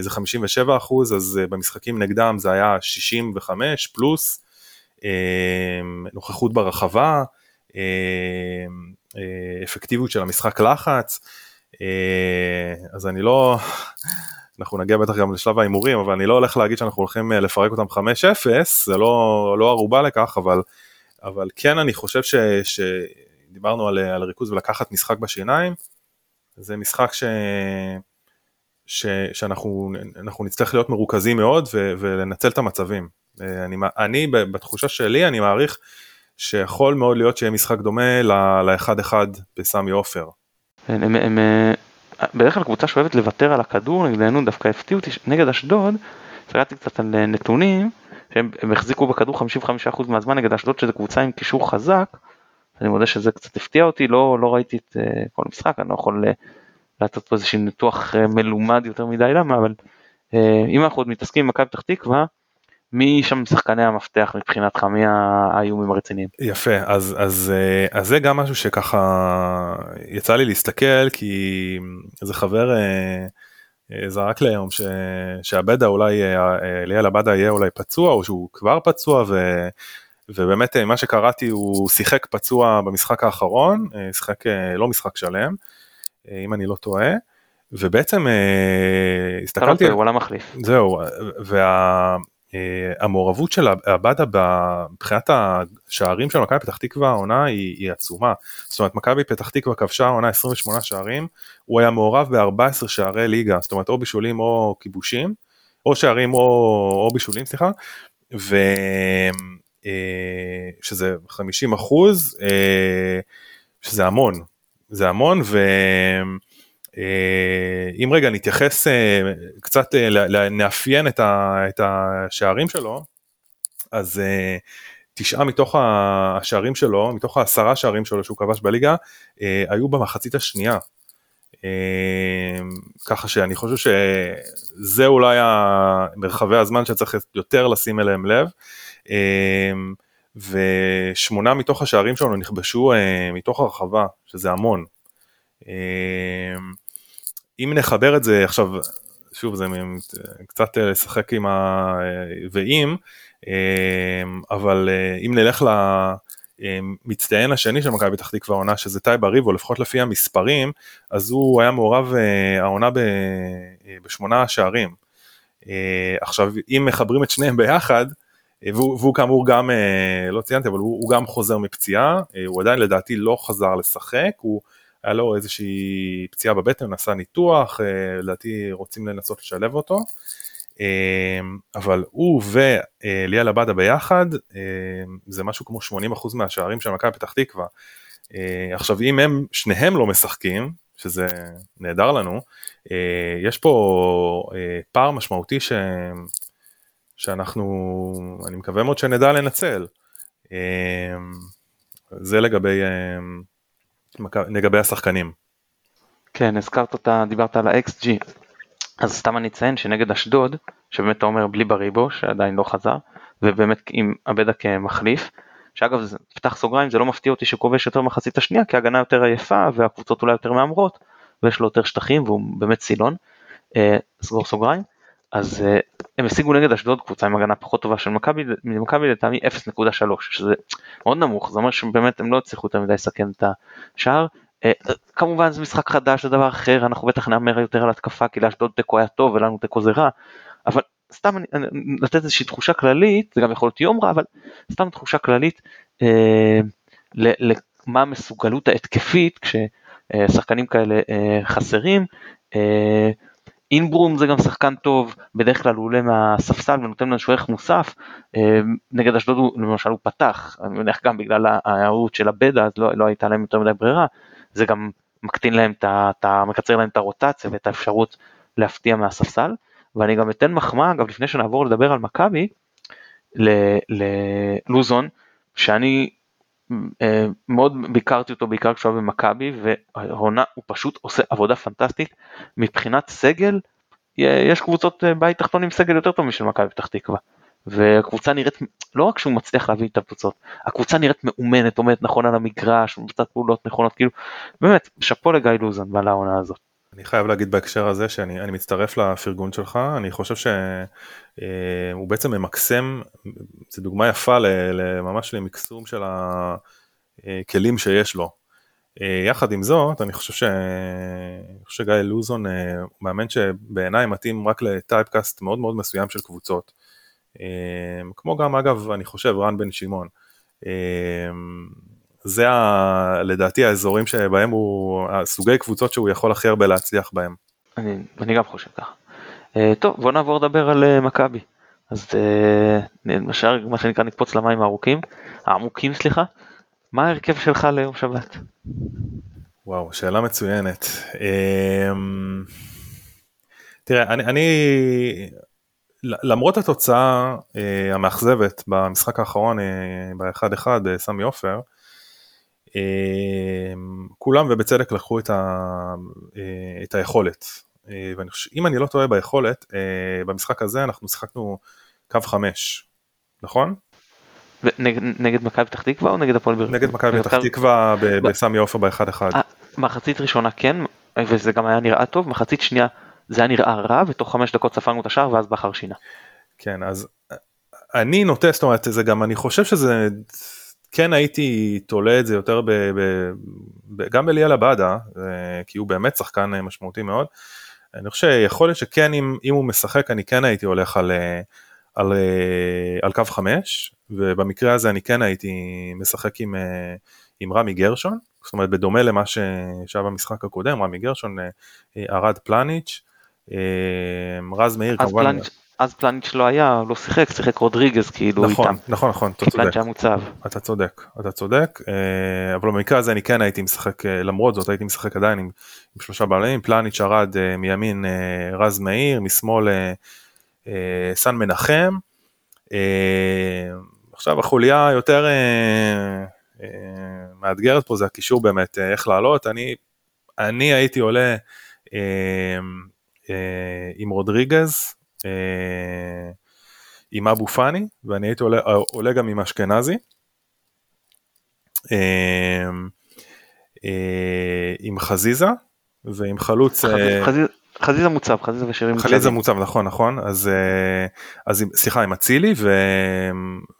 B: זה 57 אחוז, אז במשחקים נגדם זה היה 65 פלוס, אמ, נוכחות ברחבה, אה, אפקטיביות של המשחק לחץ, אה, אז אני לא, אנחנו נגיע בטח גם לשלב ההימורים, אבל אני לא הולך להגיד שאנחנו הולכים אה, לפרק אותם 5-0, זה לא, לא ערובה לכך, אבל, אבל כן אני חושב ש, שדיברנו על, על ריכוז ולקחת משחק בשיניים, זה משחק ש... ש, שאנחנו נצטרך להיות מרוכזים מאוד ו, ולנצל את המצבים. אה, אני, אני בתחושה שלי אני מעריך שיכול מאוד להיות שיהיה משחק דומה לאחד אחד בסמי עופר.
A: הם, הם, הם, אה, בדרך כלל קבוצה שאוהבת לוותר על הכדור נגדנו דווקא הפתיעו אותי נגד אשדוד, קראתי קצת על אה, נתונים שהם החזיקו בכדור 55% מהזמן נגד אשדוד שזה קבוצה עם קישור חזק. אני מודה שזה קצת הפתיע אותי לא, לא ראיתי את כל המשחק אני לא יכול לעשות פה איזשהו ניתוח מלומד יותר מדי למה אבל אם אנחנו עוד מתעסקים עם מכבי פתח תקווה מי שם שחקני המפתח מבחינתך מי האיומים הרציניים?
B: יפה אז אז אז זה גם משהו שככה יצא לי להסתכל כי איזה חבר אה, אה, זרק לי היום שעבדה אולי אה, ליאל עבדה יהיה אולי פצוע או שהוא כבר פצוע ו... ובאמת מה שקראתי הוא שיחק פצוע במשחק האחרון שיחק לא משחק שלם אם אני לא טועה. ובעצם הסתכלתי,
A: הוא עלה מחליף,
B: זהו, וה, Uh, המעורבות של עבדה מבחינת השערים של מכבי פתח תקווה העונה היא, היא עצומה. זאת אומרת מכבי פתח תקווה כבשה העונה 28 שערים, הוא היה מעורב ב-14 שערי ליגה, זאת אומרת או בישולים או כיבושים, או שערים או, או בישולים סליחה, ו... שזה 50 אחוז, שזה המון, זה המון ו... אה, רגע נתייחס אה, קצת, אה, נאפיין את השערים שלו, אז תשעה מתוך השערים שלו, מתוך העשרה שערים שלו שהוא כבש בליגה, היו במחצית השנייה. ככה שאני חושב שזה אולי מרחבי הזמן שצריך יותר לשים אליהם לב. ושמונה מתוך השערים שלנו נכבשו מתוך הרחבה, שזה המון. אם נחבר את זה עכשיו, שוב זה קצת אה, לשחק עם ה... ואם, אה, אבל אה, אם נלך מצטיין השני של מכבי פתח תקווה העונה שזה טייב אריבו לפחות לפי המספרים אז הוא היה מעורב העונה בשמונה שערים. עכשיו אם מחברים את שניהם ביחד והוא, והוא כאמור גם לא ציינתי אבל הוא, הוא גם חוזר מפציעה הוא עדיין לדעתי לא חזר לשחק הוא היה לו איזושהי פציעה בבטן עשה ניתוח לדעתי רוצים לנסות לשלב אותו. אבל הוא וליאל עבדה ביחד זה משהו כמו 80% מהשערים של מכבי פתח תקווה. אה, עכשיו אם הם שניהם לא משחקים שזה נהדר לנו אה, יש פה אה, פער משמעותי ש... שאנחנו אני מקווה מאוד שנדע לנצל. אמ, זה לגבי לגבי השחקנים.
A: כן הזכרת אותה דיברת על ה-XG אז סתם אני אציין שנגד אשדוד, שבאמת אתה אומר בלי בריבו, שעדיין לא חזר, ובאמת עם עבדה כמחליף, שאגב, פתח סוגריים, זה לא מפתיע אותי שהוא כובש יותר מחצית השנייה, כי ההגנה יותר עייפה והקבוצות אולי יותר מהמרות, ויש לו יותר שטחים והוא באמת סילון, אה, סגור סוגריים. אז אה, הם השיגו נגד אשדוד קבוצה עם הגנה פחות טובה של מכבי, לטעמי 0.3, שזה מאוד נמוך, זה אומר שבאמת הם לא הצליחו יותר מדי לסכן את השער. אה, כמובן זה משחק חדש זה דבר אחר אנחנו בטח נאמר יותר על התקפה כי לאשדוד תיקו היה טוב ולנו תיקו זה רע אבל סתם אני, אני, לתת איזושהי תחושה כללית זה גם יכול להיות יום רע אבל סתם תחושה כללית אה, למה המסוגלות ההתקפית כששחקנים כאלה אה, חסרים. אה, אינברום זה גם שחקן טוב, בדרך כלל הוא עולה מהספסל ונותן לנו ערך מוסף, אה, נגד אשדוד למשל הוא פתח, אני מניח גם בגלל ההערות של הבדה אז לא, לא הייתה להם יותר מדי ברירה, זה גם מקטין להם את ה... מקצר להם את הרוטציה ואת האפשרות להפתיע מהספסל, ואני גם אתן מחמאה, אגב לפני שנעבור לדבר על מכבי, ללוזון, שאני מאוד ביקרתי אותו בעיקר כשהוא היה במכבי, והעונה הוא פשוט עושה עבודה פנטסטית, מבחינת סגל, יש קבוצות אה, בית תחתון עם סגל יותר טוב משל מכבי פתח תקווה. והקבוצה נראית, לא רק שהוא מצליח להביא את הקבוצות, הקבוצה נראית מאומנת, עומדת נכון על המגרש, מבצעת פעולות נכונות, כאילו, באמת, שאפו לגיא לוזון ועל העונה הזאת.
B: אני חייב להגיד בהקשר הזה שאני מצטרף לפרגון שלך, אני חושב שהוא אה, בעצם ממקסם, זו דוגמה יפה ממש למקסום של הכלים שיש לו. אה, יחד עם זאת, אני חושב, ש... אני חושב שגיא לוזון אה, הוא מאמן שבעיניי מתאים רק לטייפקאסט מאוד מאוד מסוים של קבוצות. כמו גם אגב אני חושב רן בן שמעון. זה ה, לדעתי האזורים שבהם הוא, הסוגי קבוצות שהוא יכול הכי הרבה להצליח בהם.
A: אני, אני גם חושב ככה. Uh, טוב בוא נעבור לדבר על uh, מכבי. אז uh, מה שנקרא נקפוץ למים הארוכים, העמוקים סליחה. מה ההרכב שלך ליום שבת?
B: וואו שאלה מצוינת. Um, תראה אני, אני למרות התוצאה אה, המאכזבת במשחק האחרון אה, ב-1-1 אה, סמי עופר, כולם ובצדק לקחו את, ה, אה, את היכולת. אה, ואני חושב, אם אני לא טועה ביכולת, אה, במשחק הזה אנחנו שיחקנו קו 5, נכון?
A: נגד, נגד מכבי פתח תקווה או נגד הפועל באר
B: נגד מכבי פתח תקווה בסמי עופר ב-1-1.
A: אה, מחצית ראשונה כן, וזה גם היה נראה טוב, מחצית שנייה זה היה נראה רע ותוך חמש דקות ספרנו את השער ואז בכר שינה.
B: כן אז אני נוטה זאת אומרת זה גם אני חושב שזה כן הייתי תולה את זה יותר ב, ב, ב, גם בליאל עבאדה אה, כי הוא באמת שחקן אה, משמעותי מאוד. אני חושב שיכול להיות שכן אם, אם הוא משחק אני כן הייתי הולך על, אה, על, על קו 5 ובמקרה הזה אני כן הייתי משחק עם, עם רמי גרשון זאת אומרת בדומה למה שהיה במשחק הקודם רמי גרשון ארד פלניץ'
A: רז מאיר כמובן. פלניץ', אז פלניץ' לא היה, לא שיחק, שיחק רודריגז כאילו
B: נכון, איתם. נכון, נכון, אתה צודק.
A: היה מוצב.
B: אתה צודק, אתה צודק, אה, אבל במקרה הזה אני כן הייתי משחק, אה, למרות זאת הייתי משחק עדיין עם, עם שלושה בעלים, פלניץ' ארד אה, מימין רז מאיר, משמאל סן מנחם. עכשיו החוליה יותר מאתגרת פה זה הקישור באמת, איך לעלות, אני, אני הייתי עולה עם רודריגז, עם אבו פאני, ואני הייתי עולה, עולה גם עם אשכנזי. אה, עם חזיזה ועם חלוץ.
A: חזיזה מוצב, חזיזה ושירים
B: חזיזה מוצב, נכון, נכון, אז, אז סליחה, עם אצילי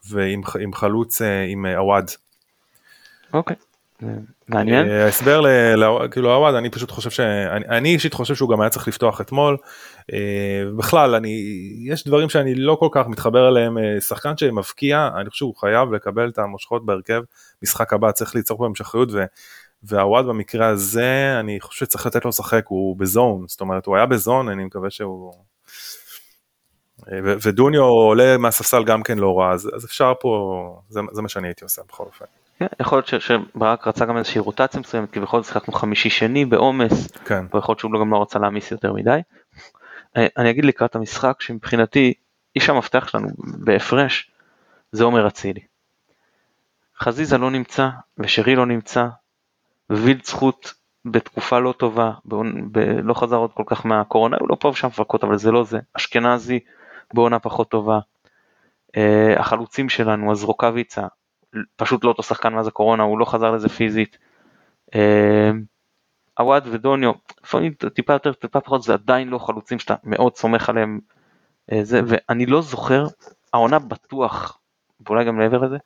B: ועם חלוץ עם עווד.
A: אוקיי. מעניין.
B: אה, ההסבר כאילו עווד אני פשוט חושב שאני אישית חושב שהוא גם היה צריך לפתוח אתמול. אה, בכלל אני יש דברים שאני לא כל כך מתחבר אליהם אה, שחקן שמבקיע אני חושב שהוא חייב לקבל את המושכות בהרכב משחק הבא צריך ליצור פה המשכיות והוואד במקרה הזה אני חושב שצריך לתת לו לשחק הוא בזון זאת אומרת הוא היה בזון אני מקווה שהוא. ודוניו עולה מהספסל גם כן לא רע אז, אפשר פה זה מה שאני הייתי עושה בכל אופן.
A: כן, יכול להיות שברק רצה גם איזושהי רוטציה מסוימת כי בכל זאת שיחקנו חמישי שני בעומס
B: כן.
A: ויכול להיות שהוא גם לא רצה להעמיס יותר מדי. אה, אני אגיד לקראת המשחק שמבחינתי איש המפתח שלנו בהפרש זה עומר אצילי. חזיזה לא נמצא ושרי לא נמצא ווילד זכות בתקופה לא טובה, ב... ב... לא חזר עוד כל כך מהקורונה, הוא לא פה ושם מפרקות אבל זה לא זה, אשכנזי בעונה פחות טובה, uh, החלוצים שלנו, אז רוקאביצה, פשוט לא אותו שחקן מאז הקורונה, הוא לא חזר לזה פיזית. עווד uh, ודוניו, לפעמים טיפה יותר, טיפה פחות, זה עדיין לא חלוצים שאתה מאוד סומך עליהם, uh, זה, ואני לא זוכר, העונה בטוח, ואולי גם מעבר לזה,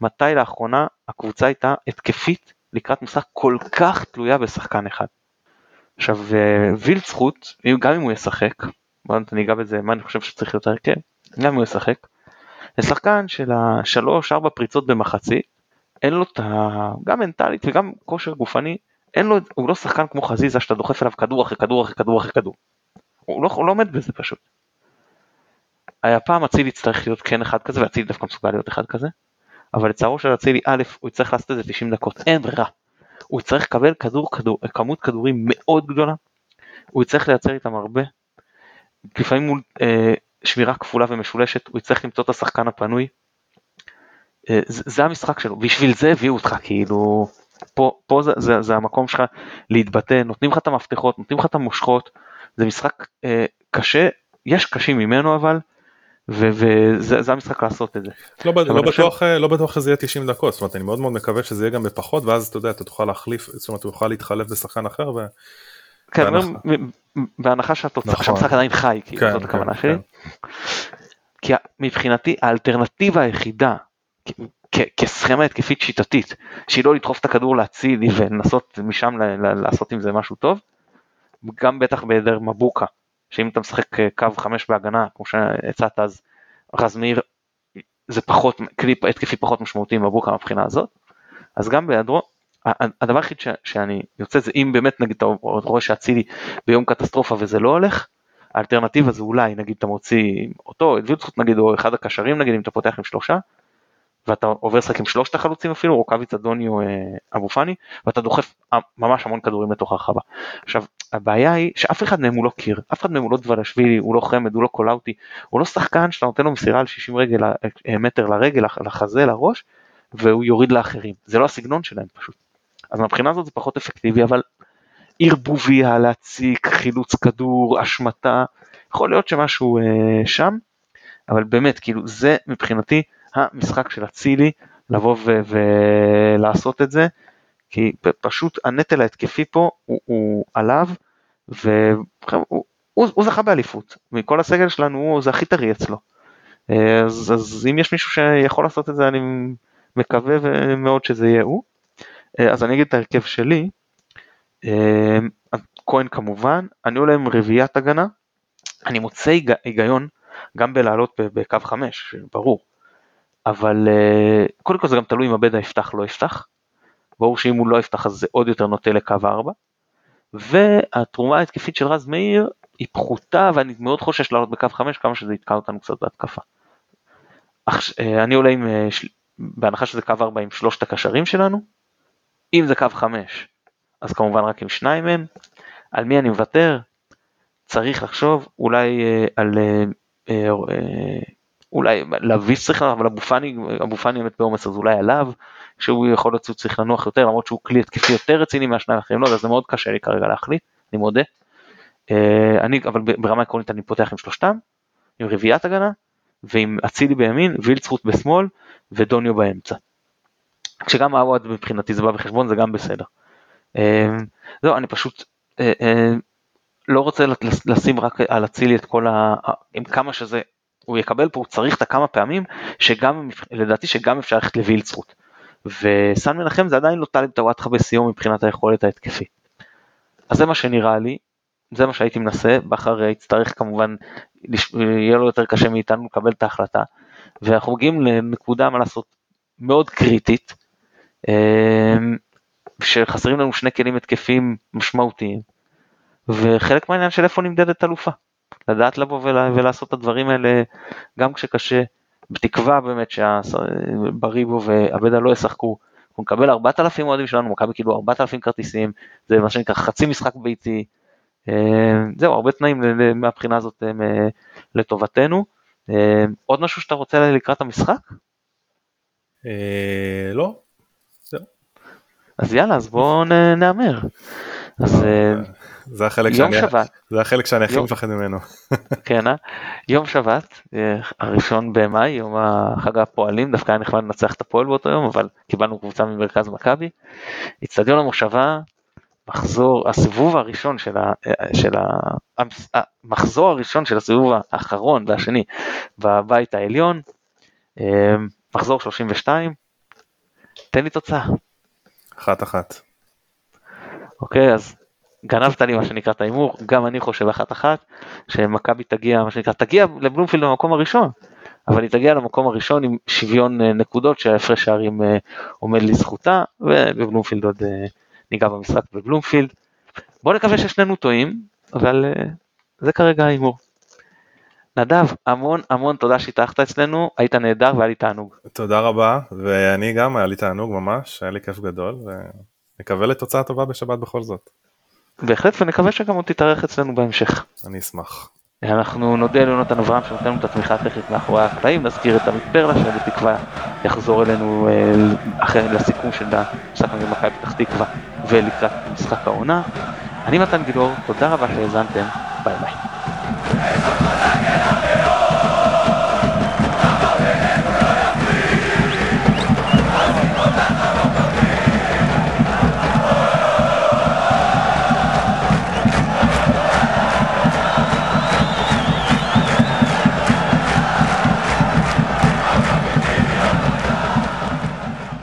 A: מתי לאחרונה הקבוצה הייתה התקפית לקראת משחק כל כך תלויה בשחקן אחד. עכשיו וילד זכות, גם אם הוא ישחק, בוא אני אגע בזה מה אני חושב שצריך יותר כן, גם אם הוא ישחק, זה שחקן של השלוש ארבע פריצות במחצית, אין לו את ה... גם מנטלית וגם כושר גופני, אין לו, הוא לא שחקן כמו חזיזה שאתה דוחף אליו כדור אחרי כדור אחרי כדור אחרי כדור. הוא לא, הוא לא עומד בזה פשוט. היה פעם אצילי יצטרך להיות כן אחד כזה ואצילי דווקא מסוגל להיות אחד כזה. אבל לצערו של אצילי א' הוא יצטרך לעשות את זה 90 דקות אין ברירה. הוא יצטרך לקבל כדור, כדור כמות כדורים מאוד גדולה. הוא יצטרך לייצר איתם הרבה. לפעמים מול אה, שמירה כפולה ומשולשת הוא יצטרך למצוא את השחקן הפנוי. אה, זה, זה המשחק שלו בשביל זה הביאו אותך כאילו פה, פה זה, זה, זה המקום שלך להתבטא נותנים לך את המפתחות נותנים לך את המושכות זה משחק אה, קשה יש קשים ממנו אבל וזה המשחק לעשות את זה.
B: לא, לא, בטוח, לא בטוח שזה יהיה 90 דקות, זאת אומרת אני מאוד מאוד מקווה שזה יהיה גם בפחות ואז אתה יודע אתה תוכל להחליף, זאת אומרת הוא יוכל להתחלף בשחקן אחר.
A: כן, בהנחה שהתוצאה, נכון. שהמשחק עדיין חי, כאילו כן, זאת הכוונה כן, שלי. כן. כי מבחינתי האלטרנטיבה היחידה כסכמה התקפית שיטתית, שהיא לא לדחוף את הכדור להציל ולנסות משם לעשות עם זה משהו טוב, גם בטח בהיעדר מבוקה, שאם אתה משחק אה, קו 5 בהגנה, כמו שהצעת אז, רז מאיר זה פחות, כלי התקפי פחות משמעותי מבוקה מהבחינה הזאת, אז גם בהיעדרו, הדבר היחיד שאני יוצא זה אם באמת נגיד אתה רואה שאצילי ביום קטסטרופה וזה לא הולך, האלטרנטיבה זה אולי נגיד אתה מוציא אותו, את וילצחוט נגיד או אחד הקשרים נגיד אם אתה פותח עם שלושה, ואתה עובר לשחק עם שלושת החלוצים אפילו, רוקאביץ, אדוני או אה, אבו פאני, ואתה דוחף אה, ממש המון כדורים לתוך הרחבה. עכשיו, הבעיה היא שאף אחד מהם הוא לא קיר, אף אחד מהם הוא לא דבלשווילי, הוא לא חמד, הוא לא קולאוטי, הוא לא שחקן שאתה נותן לו מסירה על 60 רגל, אה, מטר לרגל, לחזה, לראש, והוא יוריד לאחרים. זה לא הסגנון שלהם פשוט. אז מבחינה הזאת זה פחות אפקטיבי, אבל ערבוביה, להציק, חילוץ כדור, השמטה, יכול להיות שמשהו אה, שם, אבל באמת, כאילו, זה מבחינתי, המשחק של אצילי לבוא ולעשות את זה, כי פשוט הנטל ההתקפי פה הוא, הוא עליו, והוא הוא זכה באליפות, מכל הסגל שלנו הוא, זה הכי טרי אצלו. אז, אז אם יש מישהו שיכול לעשות את זה אני מקווה מאוד שזה יהיה הוא. אז אני אגיד את ההרכב שלי, כהן כמובן, אני עולה עם רביעיית הגנה, אני מוצא היגיון גם בלעלות בקו 5, ברור, אבל אה, קודם כל זה גם תלוי אם הבדה יפתח לא יפתח. ברור שאם הוא לא יפתח אז זה עוד יותר נוטה לקו 4. והתרומה ההתקפית של רז מאיר היא פחותה ואני מאוד חושש לעלות בקו 5 כמה שזה יתקע אותנו קצת בהתקפה. אה, אני עולה עם, אה, בהנחה שזה קו 4 עם שלושת הקשרים שלנו, אם זה קו 5 אז כמובן רק עם שניים מהם, על מי אני מוותר? צריך לחשוב אולי על אולי להביס צריך, אבל אבו פאני, אבו פאני באמת בעומס אז אולי עליו, שהוא יכול להיות צריך לנוח יותר, למרות שהוא כלי התקפי יותר רציני מהשניים האחרים, לא יודע, זה מאוד קשה לי כרגע להחליט, אני מודה. אה, אני, אבל ברמה עקרונית אני פותח עם שלושתם, עם רביעיית הגנה, ועם אצילי בימין, וילצחוט בשמאל, ודוניו באמצע. כשגם עווד מבחינתי זה בא בחשבון זה גם בסדר. אה, זהו, אני פשוט אה, לא רוצה לשים רק על אצילי את כל ה... עם כמה שזה הוא יקבל פה, הוא צריך את הכמה פעמים, שגם, לדעתי שגם אפשר ללכת לווילצרוט. וסן מנחם זה עדיין לא טלב טוואטחה בסיום מבחינת היכולת ההתקפית. אז זה מה שנראה לי, זה מה שהייתי מנסה, בכר יצטרך כמובן, יהיה לו יותר קשה מאיתנו לקבל את ההחלטה, ואנחנו מגיעים לנקודה מה לעשות מאוד קריטית, אמ, שחסרים לנו שני כלים התקפיים משמעותיים, וחלק מהעניין של איפה נמדדת אלופה, לדעת לבוא ולעשות את הדברים האלה גם כשקשה, בתקווה באמת שבריבו ועבדה לא ישחקו, אנחנו נקבל 4,000 אוהדים שלנו, מכבי כאילו 4,000 כרטיסים, זה מה שנקרא חצי משחק ביתי, אה, זהו, הרבה תנאים מהבחינה הזאת אה, לטובתנו. אה, עוד משהו שאתה רוצה לקראת המשחק?
B: לא,
A: אז יאללה, אז בואו נהמר. אז
B: זה החלק יום שאני, שבת. זה החלק שאני הכי מפחד ממנו.
A: כן, אה? יום שבת, הראשון במאי, יום חג הפועלים, דווקא היה נחמד לנצח את הפועל באותו יום, אבל קיבלנו קבוצה ממרכז מכבי. אצטדיון המושבה, מחזור, הסיבוב הראשון של, ה, של ה, המחזור הראשון של הסיבוב האחרון והשני בבית העליון, מחזור 32, תן לי תוצאה.
B: אחת אחת.
A: אוקיי, אז גנבת לי מה שנקרא את ההימור, גם אני חושב אחת אחת, שמכבי תגיע, מה שנקרא, תגיע לבלומפילד במקום הראשון, אבל היא תגיע למקום הראשון עם שוויון אה, נקודות שההפרש שערים אה, עומד לזכותה, ובבלומפילד עוד אה, ניגע במשחק בבלומפילד. בוא נקווה ששנינו טועים, אבל זה כרגע ההימור. נדב, המון המון תודה שהתארחת אצלנו, היית נהדר והיה לי תענוג.
B: תודה רבה, ואני גם, היה לי תענוג ממש, היה לי כיף גדול, ונקווה לתוצאה טובה בשבת בכל זאת.
A: בהחלט, ונקווה שגם עוד תתארח אצלנו בהמשך.
B: אני אשמח.
A: אנחנו נודה ליונתן אברהם שנותן לנו את התמיכה הטכנית מאחורי הקלעים, נזכיר את עמית פרלה שבתקווה יחזור אלינו אה, אחרי לסיכום של המשחק נגד מכבי פתח תקווה ולקראת משחק העונה. אני מתן גילאור, תודה רבה שהאזנתם, ביי ביי.